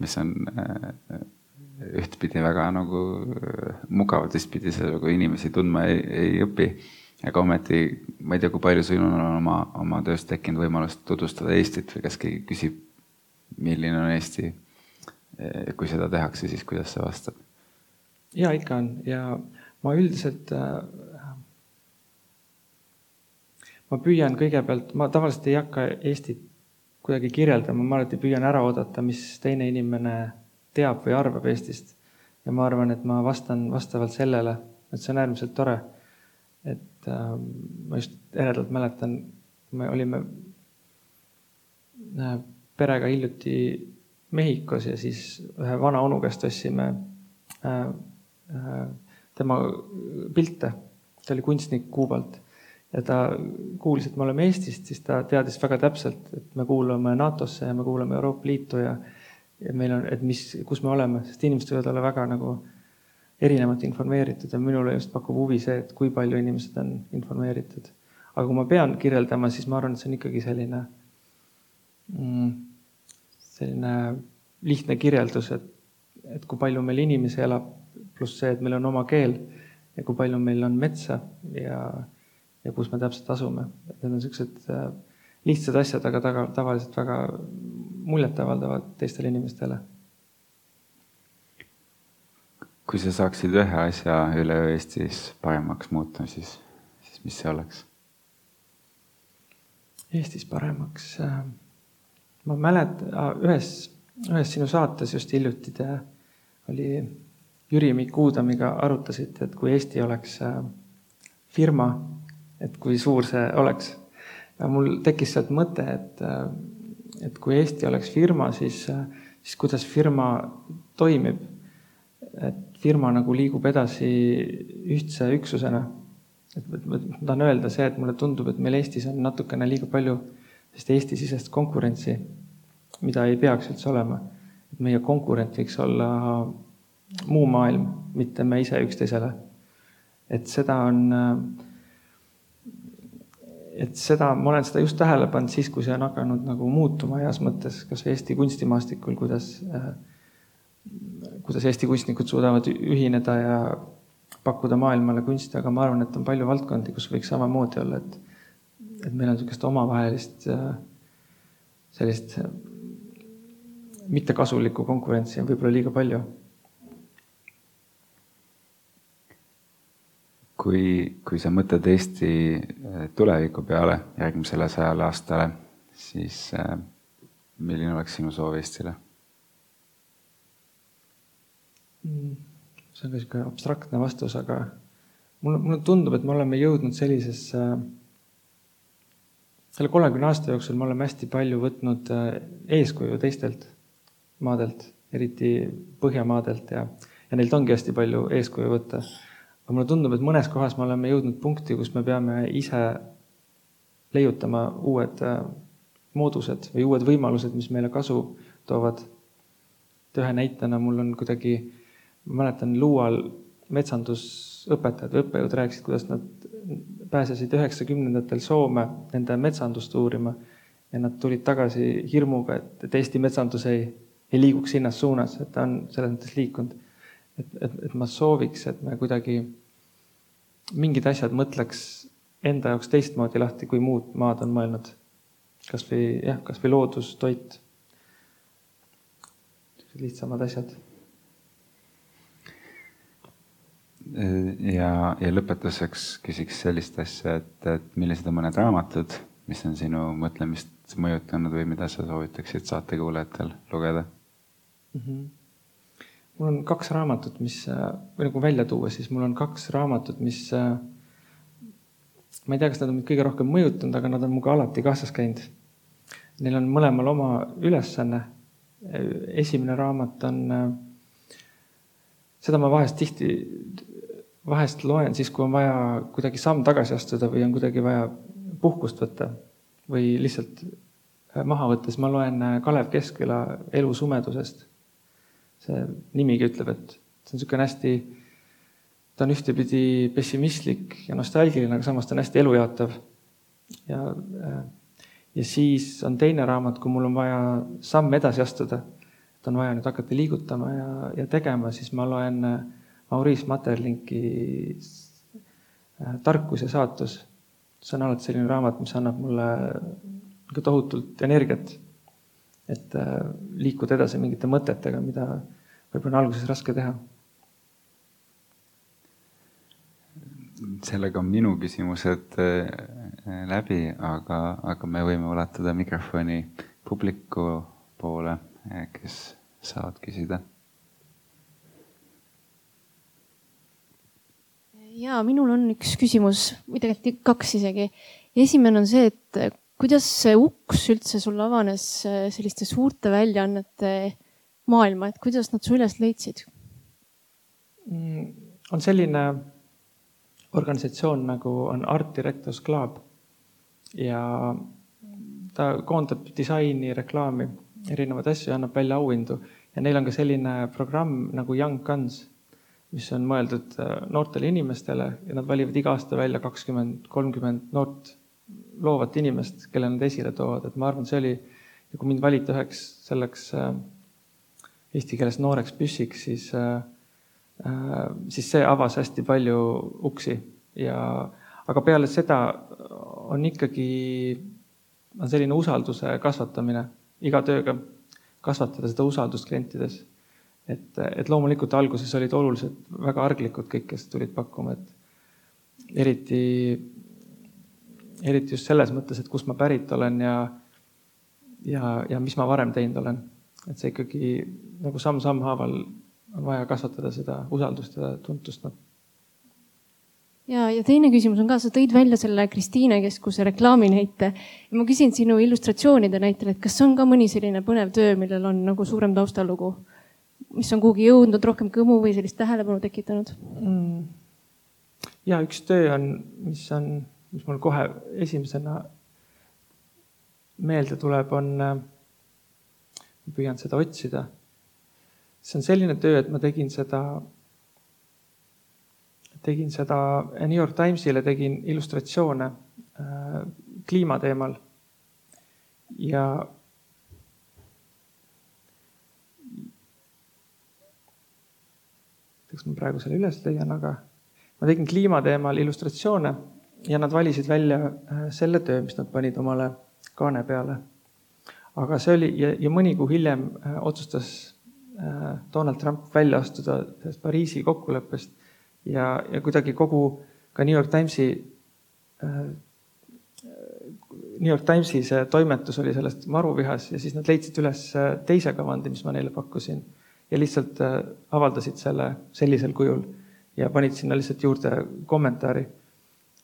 mis on ühtpidi väga nagu mugav, teistpidi sa nagu inimesi tundma ei, ei õpi. aga ometi ma ei tea, kui palju sinul on oma, oma töös tekkinud võimalus tutvustada Eestit või kas keegi küsib, milline on Eesti. kui seda tehakse, siis kuidas sa vastad? ja ikka on ja ma üldiselt äh, ma püüan kõigepealt, ma tavaliselt ei hakka Eestit kuidagi kirjeldama, ma alati püüan ära oodata, mis teine inimene teab või arvab Eestist. ja ma arvan, et ma vastan vastavalt sellele, et see on äärmiselt tore. et äh, ma just eredalt mäletan, me olime äh, perega hiljuti Mehhikos ja siis ühe vana onu käest ostsime äh, äh, tema pilte. ta oli kunstnik Kuubalt ja ta kuulis, et me oleme Eestist, siis ta teadis väga täpselt, et me kuulume NATO-sse ja me kuulume Euroopa Liitu ja ja meil on, et mis, kus me oleme, sest inimesed võivad olla väga nagu erinevalt informeeritud ja minule just pakub huvi see, et kui palju inimesed on informeeritud. aga kui ma pean kirjeldama, siis ma arvan, et see on ikkagi selline mm, selline lihtne kirjeldus, et, et kui palju meil inimesi elab, pluss see, et meil on oma keel ja kui palju meil on metsa ja, ja kus me täpselt asume. et need on niisugused äh, lihtsad asjad, aga taga, tavaliselt väga muljetavaldavad teistele inimestele. kui sa saaksid ühe asja üleöö Eestis paremaks muuta, siis, siis mis see oleks? Eestis paremaks? Äh, ma mäletan, ühes, ühes sinu saates just hiljuti te oli Jüri Mikk Uudamiga arutasite, et kui Eesti oleks äh, firma, et kui suur see oleks. mul tekkis sealt mõte, et äh, et kui Eesti oleks firma, siis, siis kuidas firma toimib. et firma nagu liigub edasi ühtse üksusena. et ma tahan öelda see, et mulle tundub, et meil Eestis on natukene liiga palju sellist Eesti-sisest konkurentsi, mida ei peaks üldse olema. et meie konkurent võiks olla muu maailm, mitte me ise üksteisele. et seda on et seda, ma olen seda just tähele pannud siis, kui see on hakanud nagu muutuma heas mõttes, kas Eesti kunstimaastikul, kuidas äh,, kuidas Eesti kunstnikud suudavad ühineda ja pakkuda maailmale kunsti, aga ma arvan, et on palju valdkondi, kus võiks samamoodi olla, et, et meil on niisugust omavahelist äh, sellist äh, mittekasulikku konkurentsi on võib-olla liiga palju kui, kui sa mõtled Eesti äh, tuleviku peale järgmisele sajale aastale, siis äh, milline oleks sinu soov Eestile? Mm, see on ka niisugune abstraktne vastus, aga mulle, mulle tundub, et me oleme jõudnud sellisesse, selle kolmekümne aasta jooksul me oleme hästi palju võtnud äh, eeskuju teistelt maadelt, eriti Põhjamaadelt ja, ja neilt ongi hästi palju eeskuju võtta aga mulle tundub, et mõnes kohas me oleme jõudnud punkti, kus me peame ise leiutama uued äh, moodused või uued võimalused, mis meile kasu toovad. et ühe näitena mul on kuidagi, ma mäletan Luual metsandusõpetajad või õppejõud rääkisid, kuidas nad pääsesid üheksakümnendatel Soome nende metsandust uurima ja nad tulid tagasi hirmuga, et, et Eesti metsandus ei, ei liiguks sinnas suunas, et ta on selles mõttes liikunud. et, et, et ma sooviks, et me kuidagi mingid asjad mõtleks enda jaoks teistmoodi lahti, kui muud maad on mõelnud. kasvõi jah, kasvõi loodus, toit. lihtsamad asjad. ja, ja lõpetuseks küsiks sellist asja, et, et millised on mõned raamatud, mis on sinu mõtlemist mõjutanud või mida sa soovitaksid saatekuulajatel lugeda mm? -hmm mul on kaks raamatut, mis, või nagu välja tuua, siis mul on kaks raamatut, mis ma ei tea, kas nad on mind kõige rohkem mõjutanud, aga nad on minuga alati kaasas käinud. Neil on mõlemal oma ülesanne. esimene raamat on, seda ma vahest tihti, vahest loen siis, kui on vaja kuidagi samm tagasi astuda või on kuidagi vaja puhkust võtta või lihtsalt maha võtta, siis ma loen Kalev Keskküla Elu sumedusest see nimigi ütleb, et see on niisugune hästi, ta on ühtepidi pessimistlik ja nostalgiline, aga samas ta on hästi elujaatav. ja, ja siis on teine raamat, kui mul on vaja samm edasi astuda, et on vaja nüüd hakata liigutama ja, ja tegema, siis ma loen Maurice Materlinki Tarkus ja saatus. see on alati selline raamat, mis annab mulle ikka tohutult energiat, et liikuda edasi mingite mõtetega, mida võib-olla on alguses raske teha sellega on minu küsimused äh, läbi, aga, aga me võime ulatada mikrofoni publiku poole, äh, kes saavad küsida. ja minul on üks küsimus või tegelikult kaks isegi. esimene on see, et kuidas see uks üldse sul avanes äh, selliste suurte väljaannete maailma, et kuidas nad su üles leidsid? Mm, on selline organisatsioon nagu on Art Directors Club ja ta koondab disaini, reklaami, erinevaid asju annab välja auhindu ja neil on ka selline programm nagu Young Guns, mis on mõeldud äh, noortele inimestele ja nad valivad iga aasta välja kakskümmend, kolmkümmend noort loovat inimest, kelle nad esile toovad, et ma arvan, see oli, kui mind valiti üheks selleks äh, eesti keeles nooreks püssiks, siis äh, Äh, siis see avas hästi palju uksi ja, aga peale seda on ikkagi, on selline usalduse kasvatamine iga tööga, kasvatada seda usaldust klientides. et, et loomulikult alguses olid oluliselt väga arglikud kõik, kes tulid pakkuma, et eriti, eriti just selles mõttes, et kust ma pärit olen ja, ja, ja mis ma varem teinud olen. et see ikkagi nagu samm-samm haaval on vaja kasvatada seda usaldust ja tuntust no.. ja, ja teine küsimus on ka, sa tõid välja selle Kristiine keskuse reklaami näite. ma küsin sinu illustratsioonide näitel, et kas on ka mõni selline põnev töö, millel on nagu suurem taustalugu, mis on kuhugi jõudnud, rohkem kõmu või sellist tähelepanu tekitanud mm.? ja üks töö on, mis on, mis mul kohe esimesena meelde tuleb, on, ma püüan seda otsida see on selline töö, et ma tegin seda, tegin seda New York Timesile, tegin illustratsioone äh, kliima teemal. ja eks ma praegu selle üles leian, aga ma tegin kliima teemal illustratsioone ja nad valisid välja äh, selle töö, mis nad panid omale kaane peale. aga see oli ja, ja mõni kuu hiljem äh, otsustas Äh, Donald Trump välja astuda sellest Pariisi kokkuleppest ja, ja kuidagi kogu ka New York Timesi, New York Timesi see toimetus oli sellest maruvihas ja siis nad leidsid üles teise kavandi, mis ma neile pakkusin ja lihtsalt avaldasid selle sellisel kujul ja panid sinna lihtsalt juurde kommentaari.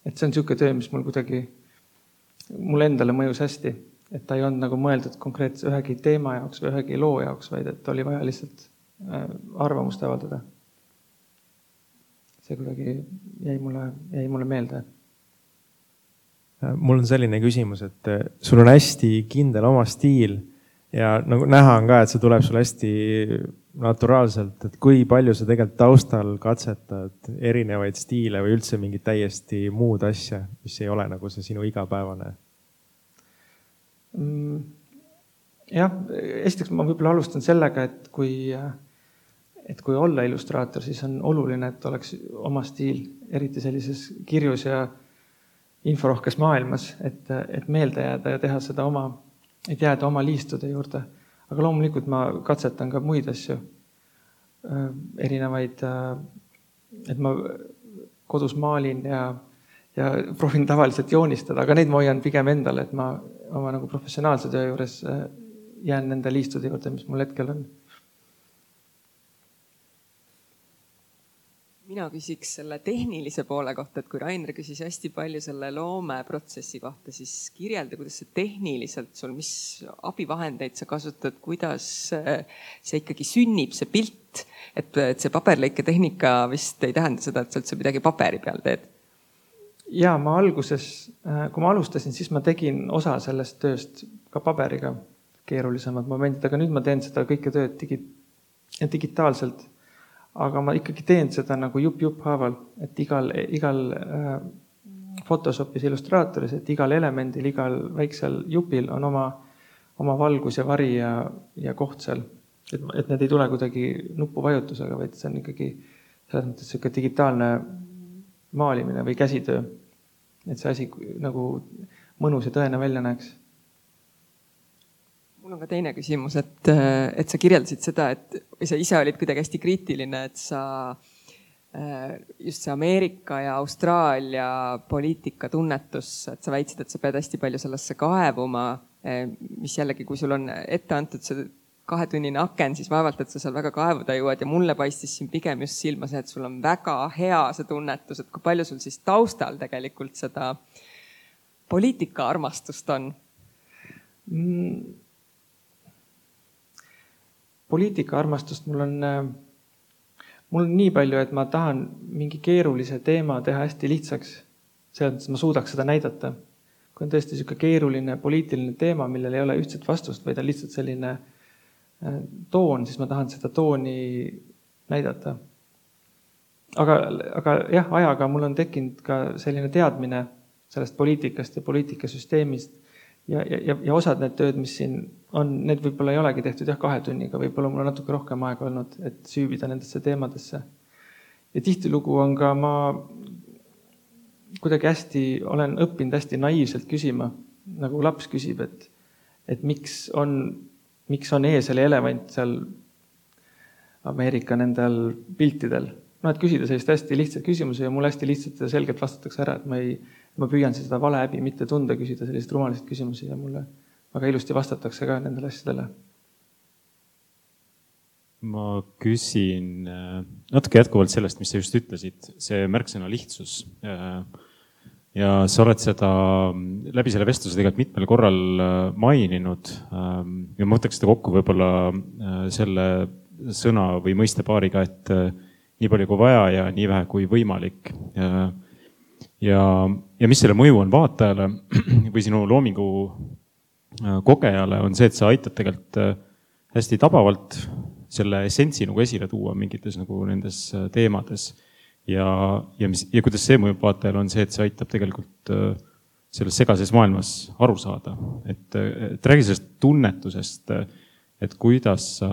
Et see on niisugune töö, mis mul kuidagi, mulle endale mõjus hästi et ta ei olnud nagu mõeldud konkreetse ühegi teema jaoks või ühegi loo jaoks, vaid et oli vaja lihtsalt äh, arvamust avaldada. see kuidagi jäi mulle, jäi mulle meelde. Äh, mul on selline küsimus, et äh, sul on hästi kindel oma stiil ja nagu näha on ka, et see tuleb sul hästi naturaalselt, et kui palju sa tegelikult taustal katsetad erinevaid stiile või üldse mingit täiesti muud asja, mis ei ole nagu see sinu igapäevane Mm, jah, esiteks ma võib-olla alustan sellega, et kui, et kui olla illustraator, siis on oluline, et oleks oma stiil, eriti sellises kirjus ja inforohkes maailmas, et, et meelde jääda ja teha seda oma, et jääda oma liistude juurde. Aga loomulikult ma katsetan ka muid asju, erinevaid, et ma kodus maalin ja, ja proovin tavaliselt joonistada, aga neid ma hoian pigem endale, et ma oma nagu professionaalse töö juures äh, jään nende liistude juurde, mis mul hetkel on. Mina küsiks selle tehnilise poole kohta, et kui Rainer küsis hästi palju selle loomeprotsessi kohta, siis kirjelda, kuidas see tehniliselt sul, mis abivahendeid sa kasutad, kuidas äh, see ikkagi sünnib, see pilt. et, et see paberlõiketehnika vist ei tähenda seda, et sa üldse midagi paberi peal teed ja ma alguses, äh, kui ma alustasin, siis ma tegin osa sellest tööst ka paberiga, keerulisemad momendid, aga nüüd ma teen seda kõike tööd digi-, digitaalselt. Aga ma ikkagi teen seda nagu jupp-jupp haaval, et igal, igal äh, Photoshopis, Illustratoris, et igal elemendil, igal väiksel jupil on oma, oma valgus ja vari ja, ja koht seal. et, et need ei tule kuidagi nupuvajutusega, vaid see on ikkagi selles mõttes niisugune digitaalne maalimine või käsitöö. et see asi nagu mõnus ja tõene välja näeks mul on ka teine küsimus, et, et sa kirjeldasid seda, et või sa ise olid kuidagi hästi kriitiline, et sa äh, just see Ameerika ja Austraalia poliitika tunnetus, et sa väitsid, et sa pead hästi palju sellesse kaevuma, äh, mis jällegi, kui sul on ette antud see kahetunnine aken, siis vaevalt, et sa seal väga kaevuda jõuad ja mulle paistis siin pigem just silma see, et sul on väga hea see tunnetus, et kui palju sul siis taustal tegelikult seda poliitikaarmastust on mm.? Poliitikaarmastust mul on, äh, mul on nii palju, et ma tahan mingi keerulise teema teha hästi lihtsaks. selles mõttes ma suudaks seda näidata. kui on tõesti niisugune keeruline poliitiline teema, millel ei ole ühtset vastust, vaid on lihtsalt selline äh, toon, siis ma tahan seda tooni näidata. aga, aga jah, ajaga mul on tekkinud ka selline teadmine sellest poliitikast ja poliitikasüsteemist ja, ja, ja osad need tööd, mis siin on, need võib-olla ei olegi tehtud jah, kahe tunniga, võib-olla mul on natuke rohkem aega olnud, et süüvida nendesse teemadesse. ja tihtilugu on ka ma kuidagi hästi, olen õppinud hästi naiivselt küsima, nagu laps küsib, et, et miks on, miks on eesel ja elevant seal Ameerika nendel piltidel. noh, et küsida sellist hästi lihtsat küsimuse ja mulle hästi lihtsalt ja selgelt vastatakse ära, et ma ei ma püüan seda vale häbi mitte tunda, küsida selliseid rumalasid küsimusi ja mulle väga ilusti vastatakse ka nendele asjadele. ma küsin äh, natuke jätkuvalt sellest, mis sa just ütlesid, see märksõna lihtsus. Äh, ja sa oled seda mm, läbi selle vestluse tegelikult mitmel korral äh, maininud. Ähm, ja ma võtaks seda kokku võib-olla selle sõna või mõistepaariga, et nii palju kui vaja ja nii vähe kui võimalik ja, ja mis selle mõju on vaatajale või sinu loomingu äh, kogejale, on see, et sa aitad tegelikult äh, hästi tabavalt selle essentsi nagu esile tuua mingites nagu nendes äh, teemades. ja, ja mis, ja kuidas see mõjub vaatajale, on see, et see aitab tegelikult selles segases maailmas aru saada. et, et räägi sellest tunnetusest, et kuidas sa,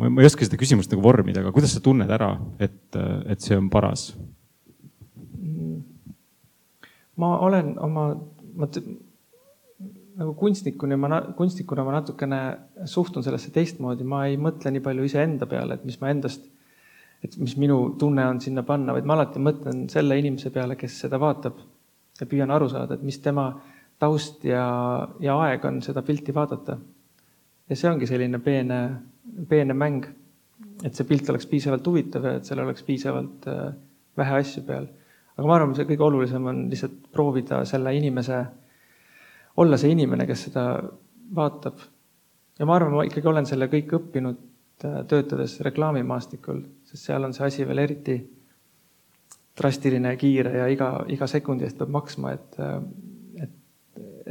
ma ei oska seda küsimust nagu vormida, aga kuidas sa tunned ära, et, et see on paras ma olen oma, ma nagu kunstnikuna, ma, kunstnikuna ma natukene suhtun sellesse teistmoodi, ma ei mõtle nii palju iseenda peale, et mis ma endast, et mis minu tunne on sinna panna, vaid ma alati mõtlen selle inimese peale, kes seda vaatab ja püüan aru saada, et mis tema taust ja, ja aeg on seda pilti vaadata. ja see ongi selline peene, peene mäng, et see pilt oleks piisavalt huvitav ja et seal oleks piisavalt äh, vähe asju peal aga ma arvan, see kõige olulisem on lihtsalt proovida selle inimese, olla see inimene, kes seda vaatab. ja ma arvan, ma ikkagi olen selle kõik õppinud äh, töötades reklaamimaastikul, sest seal on see asi veel eriti drastiline ja kiire ja iga, iga sekundi eest peab maksma, et, äh, et,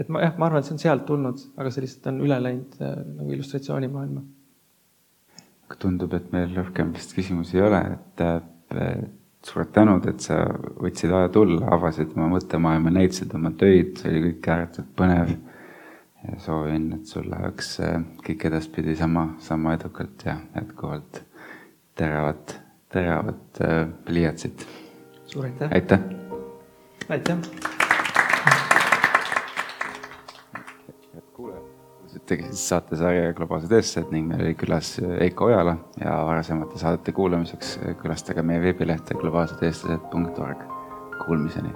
et ma jah, ma arvan, et see on sealt tulnud, aga see lihtsalt on üle läinud äh, nagu illustratsioonimaailma. tundub, et meil rohkem vist küsimusi ei ole, et suured tänud, et sa võtsid aja tulla, avasid oma mõttemaailma, näitasid oma töid, see oli kõik ääretult põnev. ja soovin, et sul läheks äh, kõik edaspidi sama, sama edukalt ja jätkuvalt teravat, teravat äh, pliiatsit. suur aitäh! aitäh! aitäh! Tegid saatesarja Globaalsed eestlased ning meil oli külas Eiko Ojala ja varasemate saadete kuulamiseks külastage meie veebilehte globaalsedeestlased.org. Kuulmiseni.